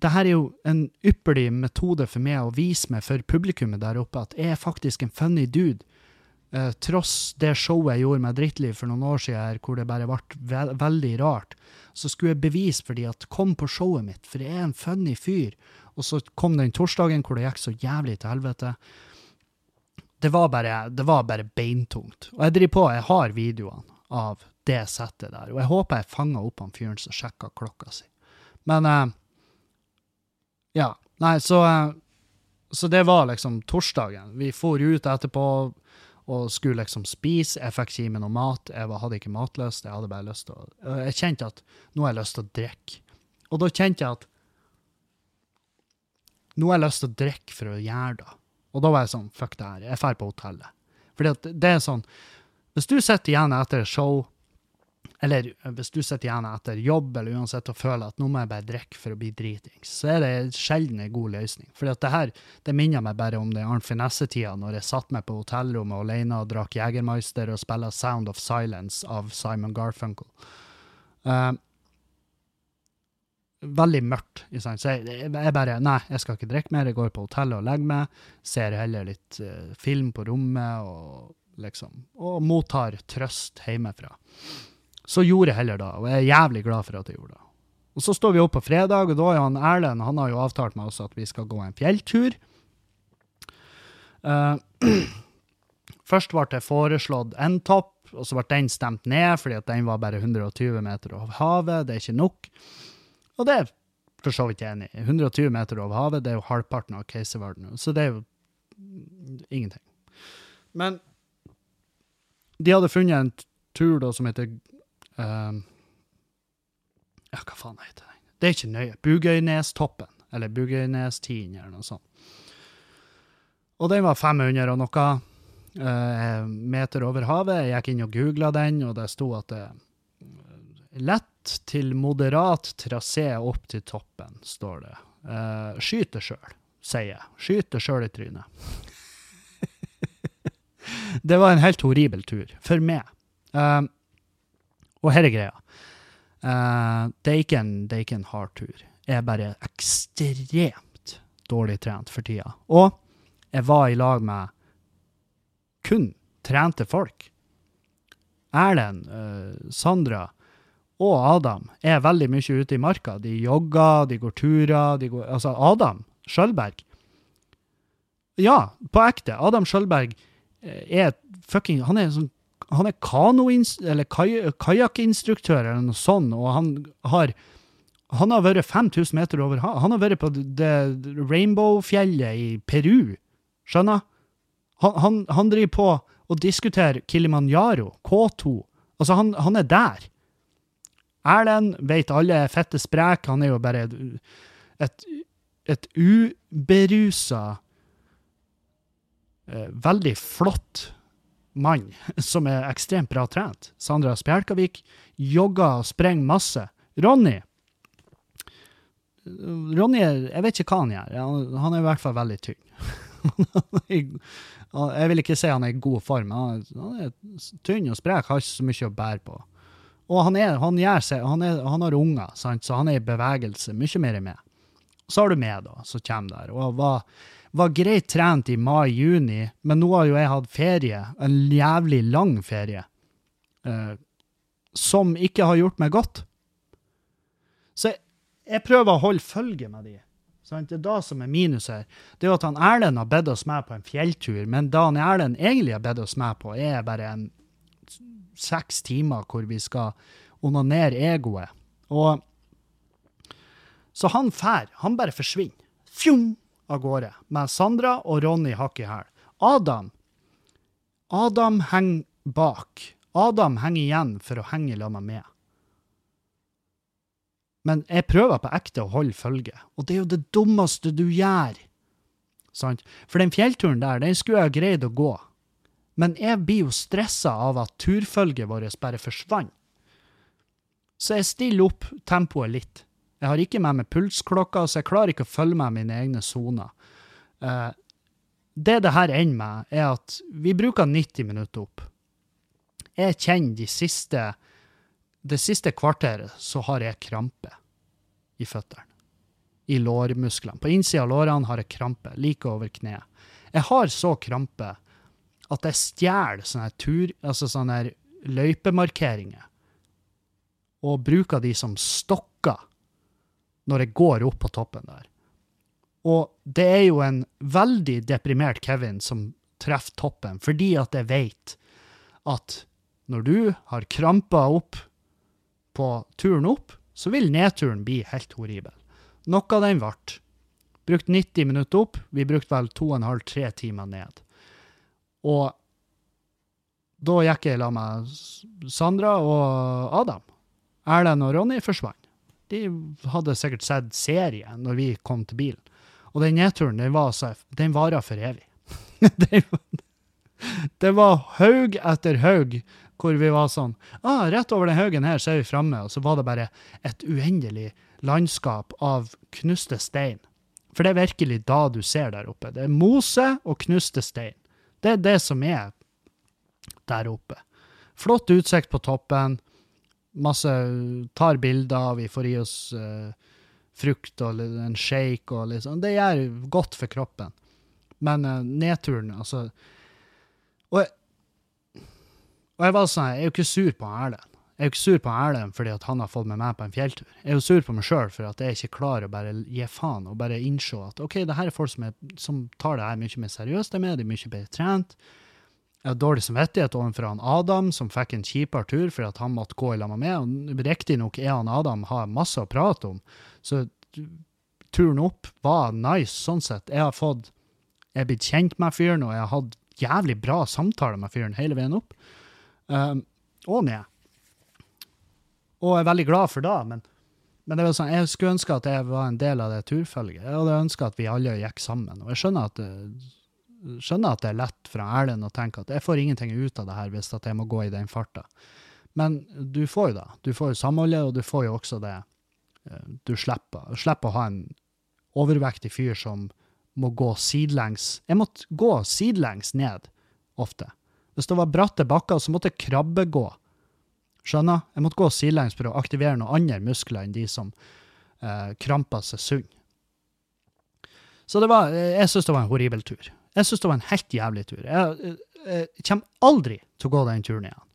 A: det her er jo en ypperlig metode for meg å vise meg for publikummet der oppe at jeg er faktisk en funny dude. Eh, tross det showet jeg gjorde med Drittliv for noen år siden, her, hvor det bare ble ve veldig rart, så skulle jeg bevise for de at kom på showet mitt, for jeg er en funny fyr. Og så kom den torsdagen hvor det gikk så jævlig til helvete. Det var bare, det var bare beintungt. Og jeg driver på, jeg har videoene av det settet der, og jeg håper jeg fanger opp han fyren som sjekka klokka si. Men uh, ja. Nei, så, uh, så det var liksom torsdagen. Vi for ut etterpå og skulle liksom spise. Jeg fikk ikke i meg noe mat. Jeg hadde ikke matlyst. Jeg hadde bare lyst til å Jeg kjente at nå har jeg lyst til å drikke. Og da kjente jeg at nå har jeg lyst til å drikke for å gjøre det. Og da var jeg sånn, fuck det her, jeg drar på hotellet. Fordi at det er sånn, hvis du sitter igjen etter et show, eller hvis du sitter igjen etter jobb, eller uansett og føler at nå må jeg bare drikke for å bli dritings, så er det sjelden en god løsning. For det her, det minner meg bare om den Arnt Finesse-tida, når jeg satt meg på hotellrommet alene og drakk Jegermeister og spilte Sound of Silence av Simon Garfunkel. Uh, veldig mørkt. Så jeg, jeg bare Nei, jeg skal ikke drikke mer. Jeg går på hotellet og legger meg. Ser heller litt uh, film på rommet og liksom Og mottar trøst hjemmefra. Så gjorde jeg heller det, og jeg er jævlig glad for at jeg gjorde det. Og så står vi opp på fredag, og da er han Erlend han har jo avtalt med oss at vi skal gå en fjelltur. Uh, først ble det foreslått en topp, og så ble den stemt ned fordi at den var bare 120 meter over havet. Det er ikke nok. Og det er for så vidt enig i. 120 meter over havet, det er jo halvparten av Keiserverden, så det er jo ingenting. Men de hadde funnet en tur da som heter ehm, Ja, hva faen heter den? Det er ikke nøye. Bugøynestoppen, eller Bugøynestien, eller noe sånt. Og den var 500 og noe uh, meter over havet. Jeg gikk inn og googla den, og det sto at det Lett til moderat trasé opp til toppen, står det. Uh, skyter sjøl, sier jeg. Skyter sjøl i trynet. det var en helt horribel tur, for meg. Eh, og her er greia. Eh, det, er en, det er ikke en hard tur. Jeg er bare ekstremt dårlig trent for tida. Og jeg var i lag med kun trente folk. Erlend, uh, Sandra og Adam er veldig mye ute i marka. De jogger, de går turer. De går, altså Adam Skjølberg. Ja, på ekte. Adam Skjølberg eh, er fucking Han er en sånn han er kajakkinstruktør eller eller noe sånt, og han har han har vært 5000 meter over havet. Han har vært på det Rainbow-fjellet i Peru. Skjønner? Han, han, han driver på og diskuterer Kilimanjaro, K2. Altså, han, han er der. Erlend vet alle er fette sprek. Han er jo bare et, et, et uberusa eh, Veldig flott mann som er ekstremt bra trent. Sandra Spjelkavik jogger og sprenger masse. Ronny Ronny Jeg vet ikke hva han gjør. Han, er i hvert fall veldig tynn. jeg vil ikke si han er i god form. Er, han er tynn og sprek, har ikke så mye å bære på. Og han, er, han, seg, han, er, han har unger, sant? så han er i bevegelse. Mye mer er med. Så har du meg, da, som kommer der. og var, var greit trent i mai-juni, men nå har jo jeg hatt ferie, en jævlig lang ferie, eh, som ikke har gjort meg godt. Så jeg, jeg prøver å holde følge med de. Sant? Det er da som er minus her. Det er jo at han Erlend har bedt oss med på en fjelltur, men da han Erlend egentlig har bedt oss med på, er bare en seks timer hvor vi skal onanere egoet. Og Så han fær. Han bare forsvinner. Fjong! Av gårde. Med Sandra og Ronny hakk i hæl. Adam Adam henger bak. Adam henger igjen for å henge sammen med. Men jeg prøver på ekte å holde følge, og det er jo det dummeste du gjør. Sant? For den fjellturen der, den skulle jeg greid å gå. Men jeg blir jo stressa av at turfølget vårt bare forsvant. Så jeg stiller opp tempoet litt. Jeg har ikke med meg pulsklokka, så jeg klarer ikke å følge med mine egne soner. Eh, det det her ender med, er at vi bruker 90 minutter opp. Jeg kjenner de siste Det siste kvarteret så har jeg krampe i føttene. I lårmusklene. På innsida av lårene har jeg krampe, like over kneet. Jeg har så krampe at jeg stjeler sånne tur, altså sånne løypemarkeringer og bruker de som stokker når jeg går opp på toppen der. Og det er jo en veldig deprimert Kevin som treffer toppen, fordi at jeg vet at når du har krampa opp på turen opp, så vil nedturen bli helt horribel. Noe av den ble. Brukt 90 minutter opp, vi brukte vel 2,5-3 timer ned. Og da gikk jeg la med Sandra og Adam. Erlend og Ronny forsvant. De hadde sikkert sett serie når vi kom til bilen. Og den nedturen, den var den varer for evig. det, det var haug etter haug hvor vi var sånn ah, Rett over den haugen her så er vi framme, og så var det bare et uendelig landskap av knuste stein. For det er virkelig da du ser der oppe. Det er mose og knuste stein. Det er det som er der oppe. Flott utsikt på toppen. Masse tar bilder, vi får i oss uh, frukt og en shake og sånn. Det gjør godt for kroppen. Men uh, nedturen, altså Og jeg, og jeg var sånn, jeg er jo ikke sur på Erlend. Jeg er jo ikke sur på Erlend fordi han har fått med meg på en fjelltur. Jeg er jo sur på meg sjøl for at jeg ikke klarer å bare gi faen og bare innse at OK, det her er folk som, er, som tar det her mye mer seriøst de er mye bedre trent. Jeg har dårlig samvittighet overfor han Adam, som fikk en kjipere tur fordi at han måtte gå i lag med meg. Riktignok er han Adam har masse å prate om, så turen opp var nice sånn sett. Jeg har fått Jeg er blitt kjent med fyren, og jeg har hatt jævlig bra samtaler med fyren hele veien opp. Um, og ned. Og jeg er veldig glad for det, men, men det sånn, jeg skulle ønske at jeg var en del av det turfølget. Jeg hadde ønska at vi alle gikk sammen. Og jeg skjønner at det, skjønner at det er lett fra Erlend å tenke at jeg får ingenting ut av det her hvis jeg må gå i den farta. Men du får jo det. Du får jo samholdet, og du får jo også det eh, Du slipper, slipper å ha en overvektig fyr som må gå sidelengs. Jeg måtte gå sidelengs ned ofte. Hvis det var bratte bakker, så måtte jeg krabbegå. Skjønner? Jeg måtte gå sidelengs for å aktivere noen andre muskler enn de som eh, krampa seg sunn. Så det var, eh, jeg syns det var en horribel tur. Jeg syns det var en helt jævlig tur. Jeg, jeg, jeg kommer aldri til å gå den turen igjen.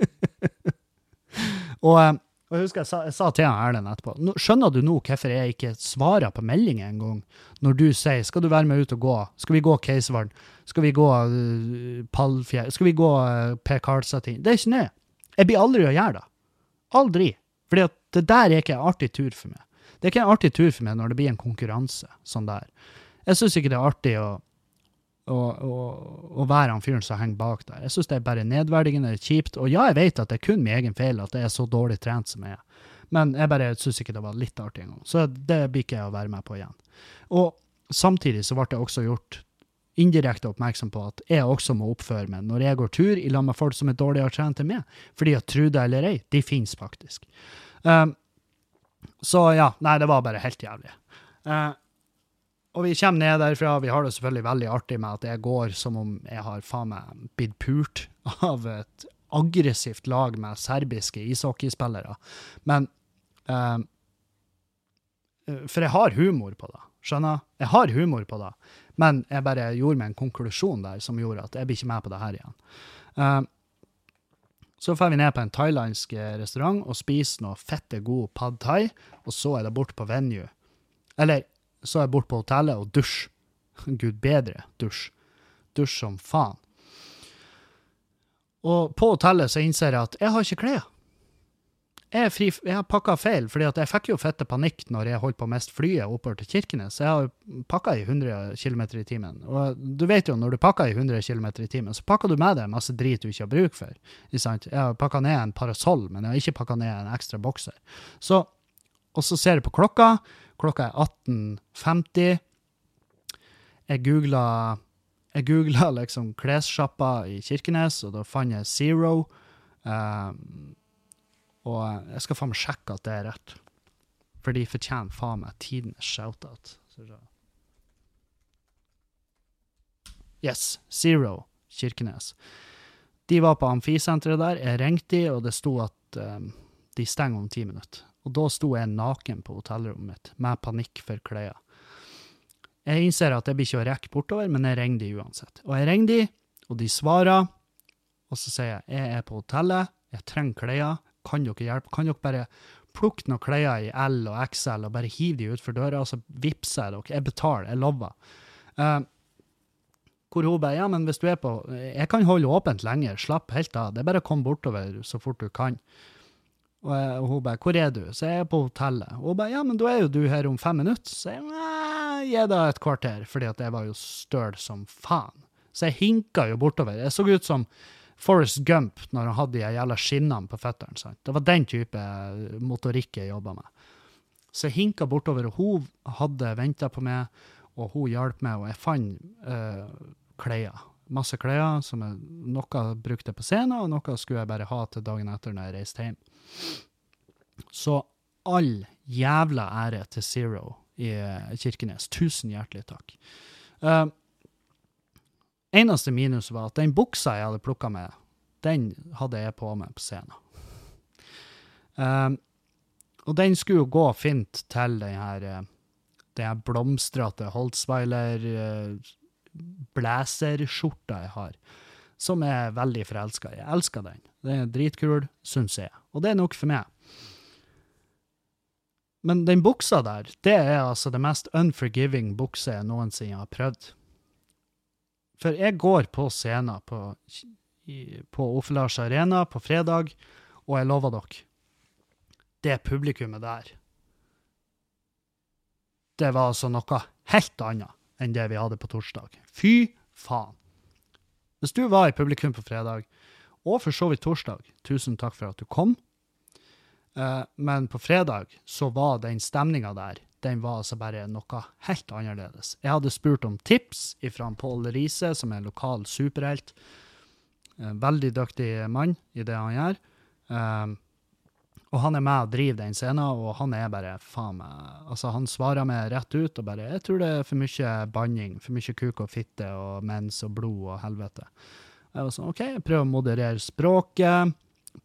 A: og, eh, Og jeg husker jeg sa, jeg sa til Erlend etterpå nå, Skjønner du nå hvorfor jeg ikke svarer på meldinger engang? Når du sier 'skal du være med ut og gå', 'skal vi gå Keisvaren', 'skal vi gå uh, Pallfjell', 'skal vi gå uh, Per ting, Det er ikke nøye. Jeg blir aldri å gjøre det. Aldri. At det der er ikke en artig tur for meg. Det er ikke en artig tur for meg når det blir en konkurranse sånn der. Jeg syns ikke det er artig å, å, å, å være han fyren som henger bak der. Jeg syns det er bare nedverdigende, kjipt. Og ja, jeg vet at det er kun min egen feil at jeg er så dårlig trent som jeg er. Men jeg bare syns ikke det var litt artig engang. Så det blir ikke jeg å være med på igjen. Og samtidig så ble jeg også gjort indirekte oppmerksom på at jeg også må oppføre meg når jeg går tur i lag med folk som er dårligere trent enn meg. Fordi at tro det eller ei, de finnes faktisk. Um, så ja, nei, det var bare helt jævlig. Uh, og vi kommer ned derfra. Vi har det selvfølgelig veldig artig med at jeg går som om jeg har faen meg blitt pult av et aggressivt lag med serbiske ishockeyspillere. Men eh, For jeg har humor på det. Skjønner? Jeg har humor på det, men jeg bare gjorde meg en konklusjon der som gjorde at jeg blir ikke med på det her igjen. Eh, så drar vi ned på en thailandsk restaurant og spiser noe fette god pad thai, og så er det bort på venue. Eller så er jeg bort på hotellet og dusj. Gud bedre dusj. Dusj som faen. Og på hotellet så innser jeg at jeg har ikke klær. Jeg, fri, jeg har pakka feil, fordi jeg fikk jo fette panikk når jeg holdt på å miste flyet oppover til Kirkenes. Jeg har pakka i 100 km i timen. Og du vet jo, når du pakker i 100 km i timen, så pakker du med deg masse drit du ikke har bruk for. Jeg har pakka ned en parasoll, men jeg har ikke pakka ned en ekstra bokser. Så, og så ser jeg på klokka. Klokka er 18.50. Jeg googla jeg googla liksom klessjappa i Kirkenes, og da fant jeg Zero. Um, og jeg skal faen meg sjekke at det er rett. For de fortjener faen meg tidenes shout-out. Yes, Zero, Kirkenes. De var på amfisenteret der. Jeg ringte de, og det sto at um, de stenger om ti minutter. Og da sto jeg naken på hotellrommet mitt, med panikk for klærne. Jeg innser at jeg blir ikke å rekke bortover, men jeg ringer de uansett. Og jeg ringer de, og de svarer, og så sier jeg jeg er på hotellet, jeg trenger klær, kan dere hjelpe? Kan dere bare plukke noen klær i L og XL og bare hive de utfor døra, og så vippser jeg dere? Jeg betaler, jeg lover. Uh, hvor hun bare ja, men hvis du er på Jeg kan holde åpent lenger, slapp helt av. Det er bare å komme bortover så fort du kan. Og, jeg, og hun bare 'Hvor er du?' Så jeg er på hotellet. Og hun bare 'Ja, men da er jo du her om fem minutter'. Så jeg gi deg et kvarter, fordi at jeg var jo støl som faen. Så jeg hinka jo bortover. Jeg så ut som Forrest Gump når han hadde de jævla skinnene på føttene. Det var den type motorikk jeg jobba med. Så jeg hinka bortover, og hun hadde venta på meg, og hun hjalp meg, og jeg fant uh, klær. Masse klær, som jeg, noe brukte på scenen, og noe skulle jeg bare ha til dagen etter når jeg reiste hjem. Så all jævla ære til Zero i Kirkenes. Tusen hjertelig takk. Uh, eneste minus var at den buksa jeg hadde plukka med, den hadde jeg på meg på scenen. Uh, og den skulle jo gå fint til den her, her blomstrete Holtzweiler uh, blazerskjorta jeg har, som jeg er veldig forelska i. Jeg elsker den. Den er dritkul, syns jeg. Og det er nok for meg. Men den buksa der, det er altså det mest unforgiving bukse jeg noensinne har prøvd. For jeg går på scenen på, på Ofelars Arena på fredag, og jeg lover dere, det publikummet der Det var altså noe helt annet enn det vi hadde på torsdag. Fy faen. Hvis du var i publikum på fredag, og for så vidt torsdag, tusen takk for at du kom. Uh, men på fredag så var den stemninga der den var altså bare noe helt annerledes. Jeg hadde spurt om tips fra Pål Riise, som er en lokal superhelt. En veldig dyktig mann i det han gjør. Um, og han er med og driver den scenen, og han er bare faen meg Altså, han svarer meg rett ut og bare 'Jeg tror det er for mye banning, for mye kuk og fitte og mens og blod og helvete'. Jeg var sånn OK, prøver å moderere språket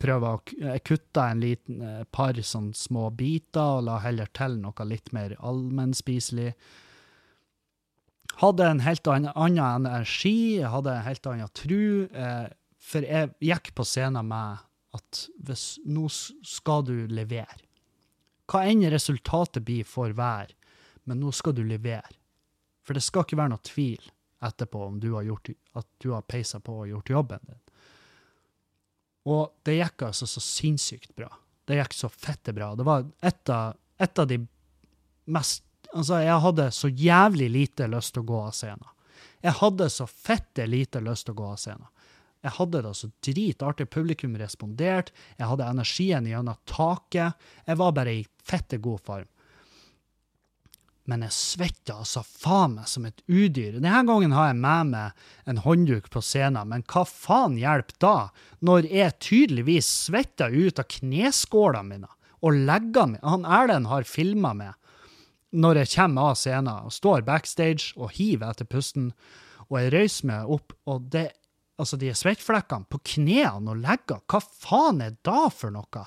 A: prøver å kutte en liten eh, par sånn små biter og la heller til noe litt mer allmennspiselig. Hadde en helt annen energi, hadde en helt annen tru. Eh, for jeg gikk på scenen med at hvis nå skal du levere Hva enn resultatet blir for hver, men nå skal du levere. For det skal ikke være noe tvil etterpå om du har gjort, at du har peisa på og gjort jobben din. Og det gikk altså så sinnssykt bra. Det gikk så fette bra. Det var et av, et av de mest Altså, jeg hadde så jævlig lite lyst til å gå av scenen. Jeg hadde så fette lite lyst til å gå av scenen. Jeg hadde det så dritartig. Publikum responderte. Jeg hadde energien gjennom taket. Jeg var bare i fette god form. Men jeg svetta altså faen meg som et udyr. Denne gangen har jeg med meg en håndduk på scenen, men hva faen hjelper da, når jeg tydeligvis svetter ut av kneskålene mine og leggene mine? Han Erlend har filma meg når jeg kommer av scenen og står backstage og hiver etter pusten, og jeg røyser meg opp, og det, altså de svettflekkene på knærne og leggene, hva faen er da for noe?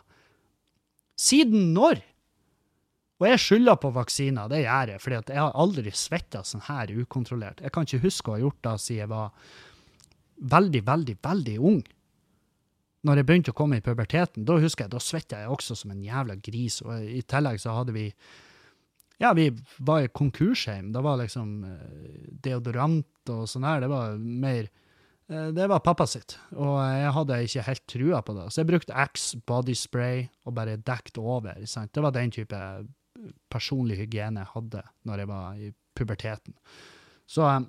A: Siden når? Og jeg skylder på vaksiner, det gjør jeg, fordi jeg har aldri svetta sånn her ukontrollert. Jeg kan ikke huske å ha gjort det siden jeg var veldig, veldig, veldig ung. Når jeg begynte å komme i puberteten, da husker jeg, da svetta jeg også som en jævla gris, og i tillegg så hadde vi ja, vi var i konkursheim. Det var liksom eh, deodorant og sånn her. Det var mer Det var pappa sitt, og jeg hadde ikke helt trua på det. Så jeg brukte Axe body spray og bare dekket over. Sant? Det var den type personlig hygiene jeg hadde når jeg var i puberteten. Så eh,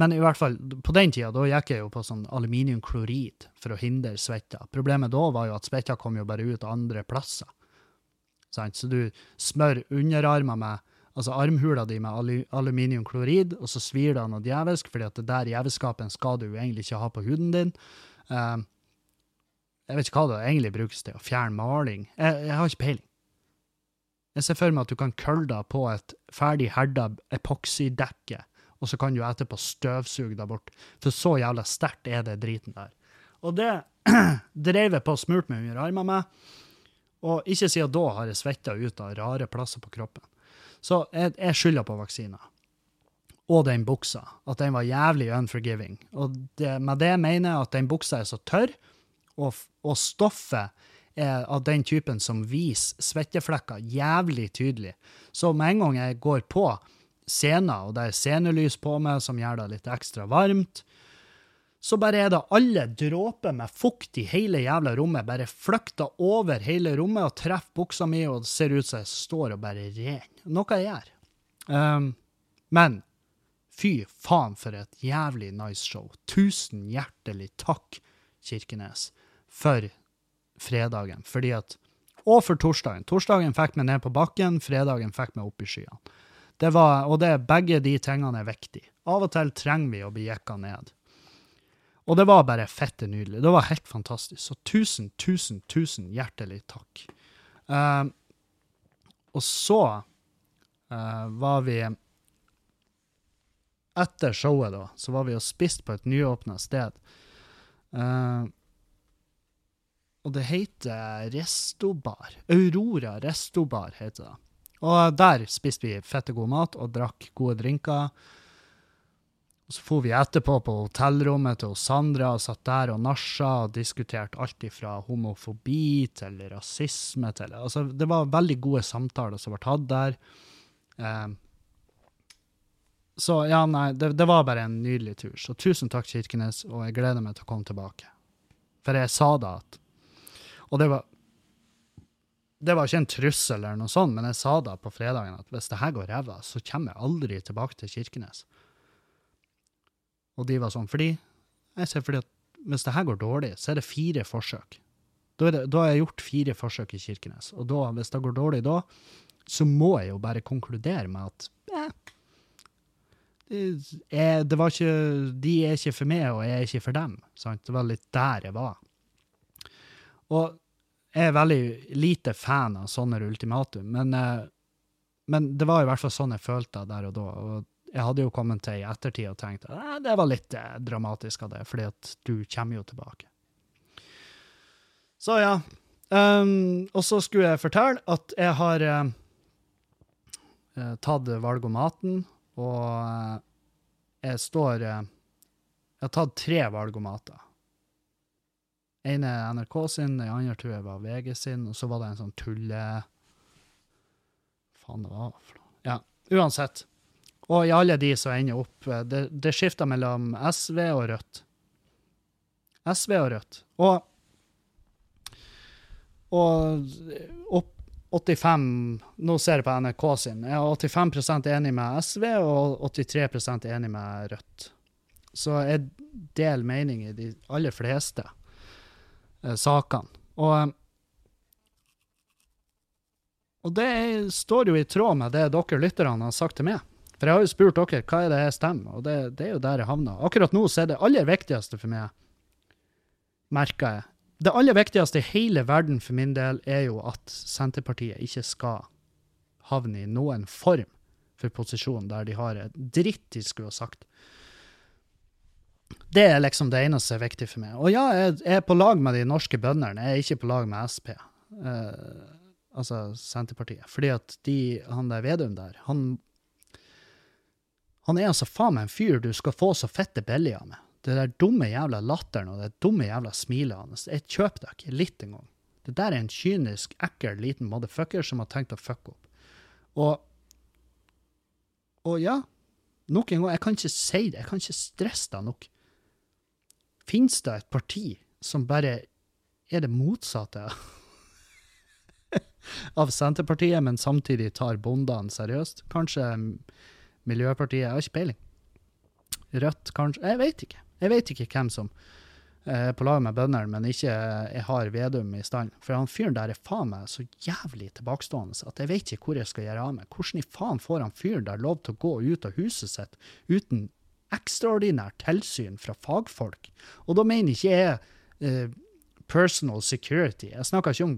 A: Men i hvert fall, på den tida da gikk jeg jo på sånn aluminiumklorid for å hindre svetta. Problemet da var jo at svetta kom jo bare ut andre plasser. Sant? Så du smør underarmer med altså armhula di med aluminiumklorid, og så svir det noe djevelsk, fordi at det der jævelskapen skal du jo egentlig ikke ha på huden din. Um, jeg vet ikke hva det egentlig brukes til, å fjerne maling. Jeg, jeg har ikke peiling. Jeg ser for meg at du kan kølle det på et ferdig herda epoksydekke, og så kan du etterpå støvsuge det bort. For så jævla sterkt er det driten der. Og det dreiv jeg på og smurte meg under armene med. Og ikke siden da har jeg svetta ut av rare plasser på kroppen. Så jeg, jeg skylder på vaksiner. Og den buksa. At den var jævlig unforgiving. Og det, med det mener jeg at den buksa er så tørr, og, og stoffet er av den typen som viser svetteflekker jævlig tydelig. Så med en gang jeg går på scenen, og det er scenelys på meg som gjør det litt ekstra varmt, så bare er det alle dråper med fukt i hele jævla rommet, bare flykter over hele rommet og treffer buksa mi, og det ser ut som jeg står og bare renner. Noe jeg gjør. Um, men fy faen for et jævlig nice show. Tusen hjertelig takk, Kirkenes, for fredagen. Fordi at Og for torsdagen. Torsdagen fikk meg ned på bakken, fredagen fikk meg opp i skyene. Det var, og det, begge de tingene er viktige. Av og til trenger vi å bli jekka ned. Og det var bare fette nydelig. Det var helt fantastisk. Så tusen, tusen, tusen hjertelig takk. Uh, og så uh, var vi Etter showet, da, så var vi og spiste på et nyåpna sted. Uh, og det heter Restobar. Aurora Restobar heter det. Og der spiste vi fette god mat og drakk gode drinker. Og så for vi etterpå på hotellrommet til Sandra og satt der og nasja og diskuterte alt fra homofobi til rasisme til Altså, det var veldig gode samtaler som ble hatt der. Eh, så ja, nei, det, det var bare en nydelig tur. Så tusen takk, Kirkenes, og jeg gleder meg til å komme tilbake. For jeg sa da at Og det var det var ikke en trussel, eller noe sånt, men jeg sa da på fredagen at hvis det her går ræva, så kommer jeg aldri tilbake til Kirkenes. Og de var sånn, fordi jeg ser fordi at hvis det her går dårlig, så er det fire forsøk. Da, det, da har jeg gjort fire forsøk i Kirkenes. Og da, hvis det går dårlig da, så må jeg jo bare konkludere med at eh, det, er, det var ikke, de er ikke for meg, og jeg er ikke for dem. Sant? Det var litt der jeg var. Og jeg er veldig lite fan av sånne ultimatum, men, eh, men det var i hvert fall sånn jeg følte der og da. og jeg hadde jo kommet til i ettertid og tenkt at det var litt eh, dramatisk av det, fordi at du kommer jo tilbake. Så ja. Um, og så skulle jeg fortelle at jeg har eh, tatt valgomaten, og eh, jeg står eh, Jeg har tatt tre valgomater. ene er NRK sin, den andre tror jeg var VG sin, og så var det en sånn tulle... Faen, det var. Ja, uansett. Og i alle de som ender opp eh, Det, det skifter mellom SV og Rødt. SV og Rødt. Og og opp 85 Nå ser jeg på NRK sin. Jeg er 85 enig med SV og 83% enig med Rødt. Så jeg deler mening i de aller fleste eh, sakene. Og, og det står jo i tråd med det dere lytterne har sagt til meg. For jeg har jo spurt dere hva er det jeg stemmer, og det, det er jo der jeg havner. Akkurat nå så er det aller viktigste for meg, merker jeg, det aller viktigste i hele verden for min del er jo at Senterpartiet ikke skal havne i noen form for posisjon der de har dritt de skulle ha sagt. Det er liksom det eneste som er viktig for meg. Og ja, jeg er på lag med de norske bøndene, jeg er ikke på lag med Sp. Uh, altså Senterpartiet. Fordi at de, han der Vedum der, han Han er altså faen meg en fyr du skal få så fette billig av med. Det der dumme jævla latteren og det dumme jævla smilet hans. Jeg kjøper det ikke litt engang. Det der er en kynisk, ekkel liten motherfucker som har tenkt å fucke opp. Og Og ja, nok en gang, jeg kan ikke si det, jeg kan ikke stresse deg nok. Fins det et parti som bare er det motsatte av Senterpartiet, men samtidig tar bondene seriøst? Kanskje Miljøpartiet? Jeg har ikke peiling. Rødt, kanskje? Jeg vet ikke. Jeg vet ikke hvem som er på lag med bøndene, men ikke jeg har Vedum i stand. For han fyren der er faen meg så jævlig tilbakestående at jeg vet ikke hvor jeg skal gjøre av meg. Hvordan i faen får han fyren der lov til å gå ut av huset sitt uten ekstraordinært tilsyn fra fagfolk? Og da mener ikke jeg eh, personal security. Jeg snakker, ikke om,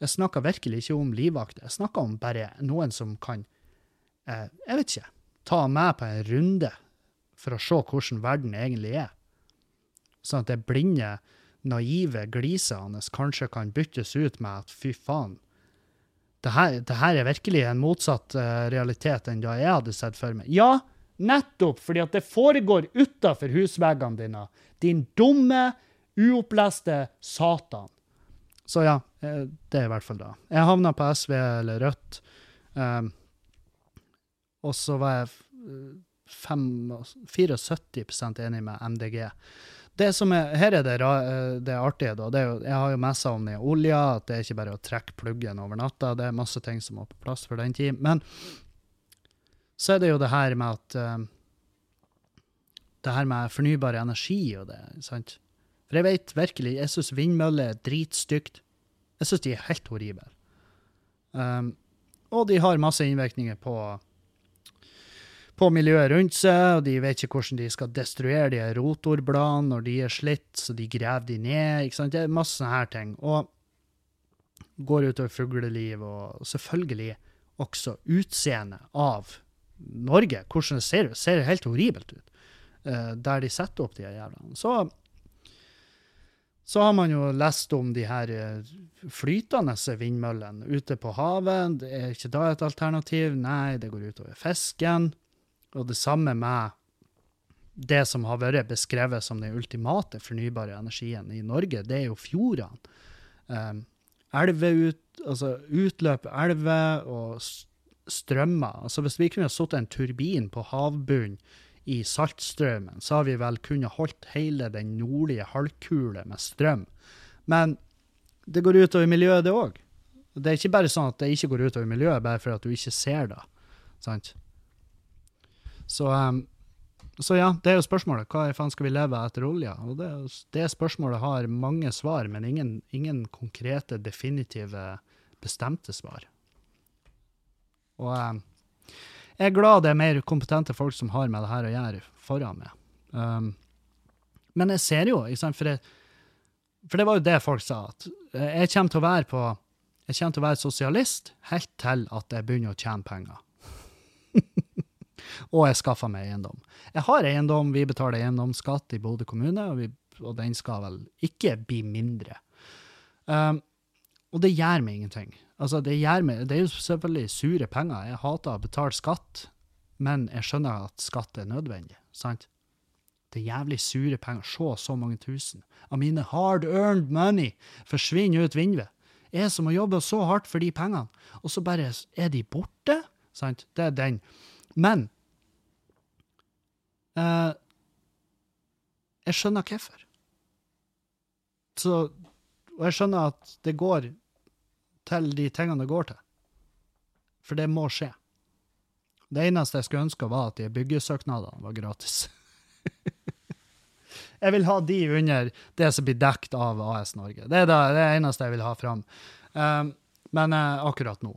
A: jeg snakker virkelig ikke om livvakter. Jeg snakker om bare noen som kan, eh, jeg vet ikke, ta meg på en runde for å se hvordan verden egentlig er. Sånn at det blinde, naive gliset hans kanskje kan byttes ut med at fy faen, det her, det her er virkelig en motsatt uh, realitet enn da jeg hadde sett for meg. Ja, nettopp fordi at det foregår utafor husveggene dine. Din dumme, uoppleste satan. Så ja, eh, det er i hvert fall det. Jeg havna på SV eller Rødt. Um, og så var jeg 5, 74% enig med MDG. Det som er, her er det, det artige, da. Det er jo, jeg har jo messa om den olja, at det er ikke bare å trekke pluggen over natta. Det er masse ting som må på plass for den tid. Men så er det jo det her med at uh, Det her med fornybar energi og det, sant. For jeg vet virkelig, jeg syns vindmøller er dritstygt. Jeg syns de er helt horrible. Um, og de har masse innvirkninger på på miljøet rundt seg, og de vet ikke hvordan de skal destruere de rotorbladene når de er slitt, så de graver de ned. ikke sant? Det er masse sånne her ting. Og går utover fugleliv, og selvfølgelig også utseendet av Norge. Hvordan det ser ut. ser helt horribelt ut. Uh, der de setter opp de jævlene. Så, så har man jo lest om de her eh, flytende vindmøllene ute på havet. Det er ikke da et alternativ? Nei, det går utover fisken. Og det samme med det som har vært beskrevet som den ultimate fornybare energien i Norge, det er jo fjordene. Um, elveut, altså utløp elver og strømmer. Altså hvis vi kunne ha satt en turbin på havbunnen i Saltstraumen, så har vi vel kunnet holdt hele den nordlige halvkule med strøm. Men det går utover miljøet, det òg. Det er ikke bare sånn at det ikke går utover miljøet bare for at du ikke ser det. sant? Så, um, så, ja, det er jo spørsmålet. Hva i faen skal vi leve etter olja? Og det, det spørsmålet har mange svar, men ingen, ingen, konkrete, definitive, bestemte svar. Og um, jeg er glad det er mer kompetente folk som har med det her å gjøre, foran meg. Um, men jeg ser jo, for, det, for det var jo det folk sa, at jeg kommer til å være på jeg kommer til å være sosialist helt til at jeg begynner å tjene penger. og jeg skaffa meg eiendom. Jeg har eiendom, vi betaler eiendomsskatt i Bodø kommune, og, vi, og, den skal vel ikke bli mindre. Um, og det gjør meg ingenting. Altså, det, meg, det er jo selvfølgelig sure penger. Jeg hater å betale skatt, men jeg skjønner at skatt er nødvendig, sant? Det er jævlig sure penger. Se så mange tusen av mine hard earned money forsvinner ut vinduet. Jeg som har jobba så hardt for de pengene, og så bare er de borte. Sant? Det er den. Men eh, jeg skjønner hvorfor. Så, og jeg skjønner at det går til de tingene det går til. For det må skje. Det eneste jeg skulle ønske, var at de byggesøknadene var gratis. jeg vil ha de under det som blir dekt av AS Norge. Det er det, det eneste jeg vil ha fram. Um, men uh, akkurat nå.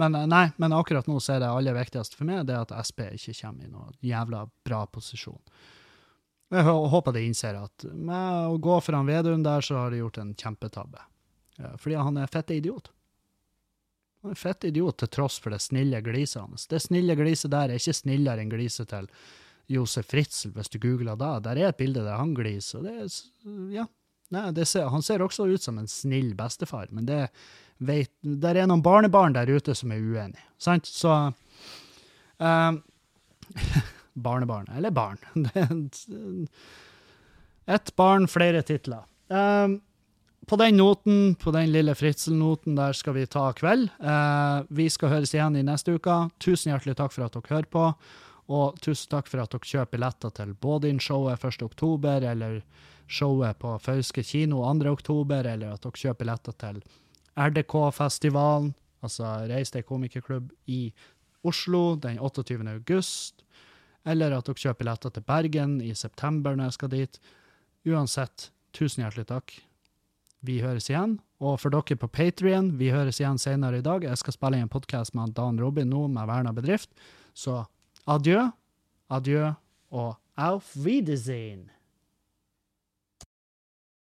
A: Men uh, nei, men akkurat nå så er det aller viktigste for meg det at SP ikke kommer i noen jævla bra posisjon. Jeg håper de innser at med å gå for han Vedum der, så har de gjort en kjempetabbe. Fordi han er fette idiot. Han er fette idiot til tross for det snille gliset hans. Det snille gliset der er ikke snillere enn gliset til Josef Fritzel, hvis du googler det. Der er et bilde der han gliser. Det er, ja, Nei, ser, han ser også ut som en snill bestefar, men det vet, der er noen barnebarn der ute som er uenige. Sant? Så um, Barnebarn, eller barn. Ett barn, flere titler. Um, på den noten, på den lille Fritzel-noten, der skal vi ta kveld. Uh, vi skal høres igjen i neste uke. Tusen hjertelig takk for at dere hører på. Og tusen takk for at dere kjøper billetter til Bådin-showet 1.10, eller showet på Fauske kino 2.10, eller at dere kjøper billetter til RDK-festivalen, altså Reis deg komikerklubb, i Oslo den 28. august eller at dere kjøper billetter til Bergen i september når jeg skal dit. Uansett, tusen hjertelig takk. Vi høres igjen. Og for dere på Patrion, vi høres igjen senere i dag. Jeg skal spille inn en podkast med Dan Robin nå med Verna bedrift. Så adjø, adjø og auf Wiedersehen.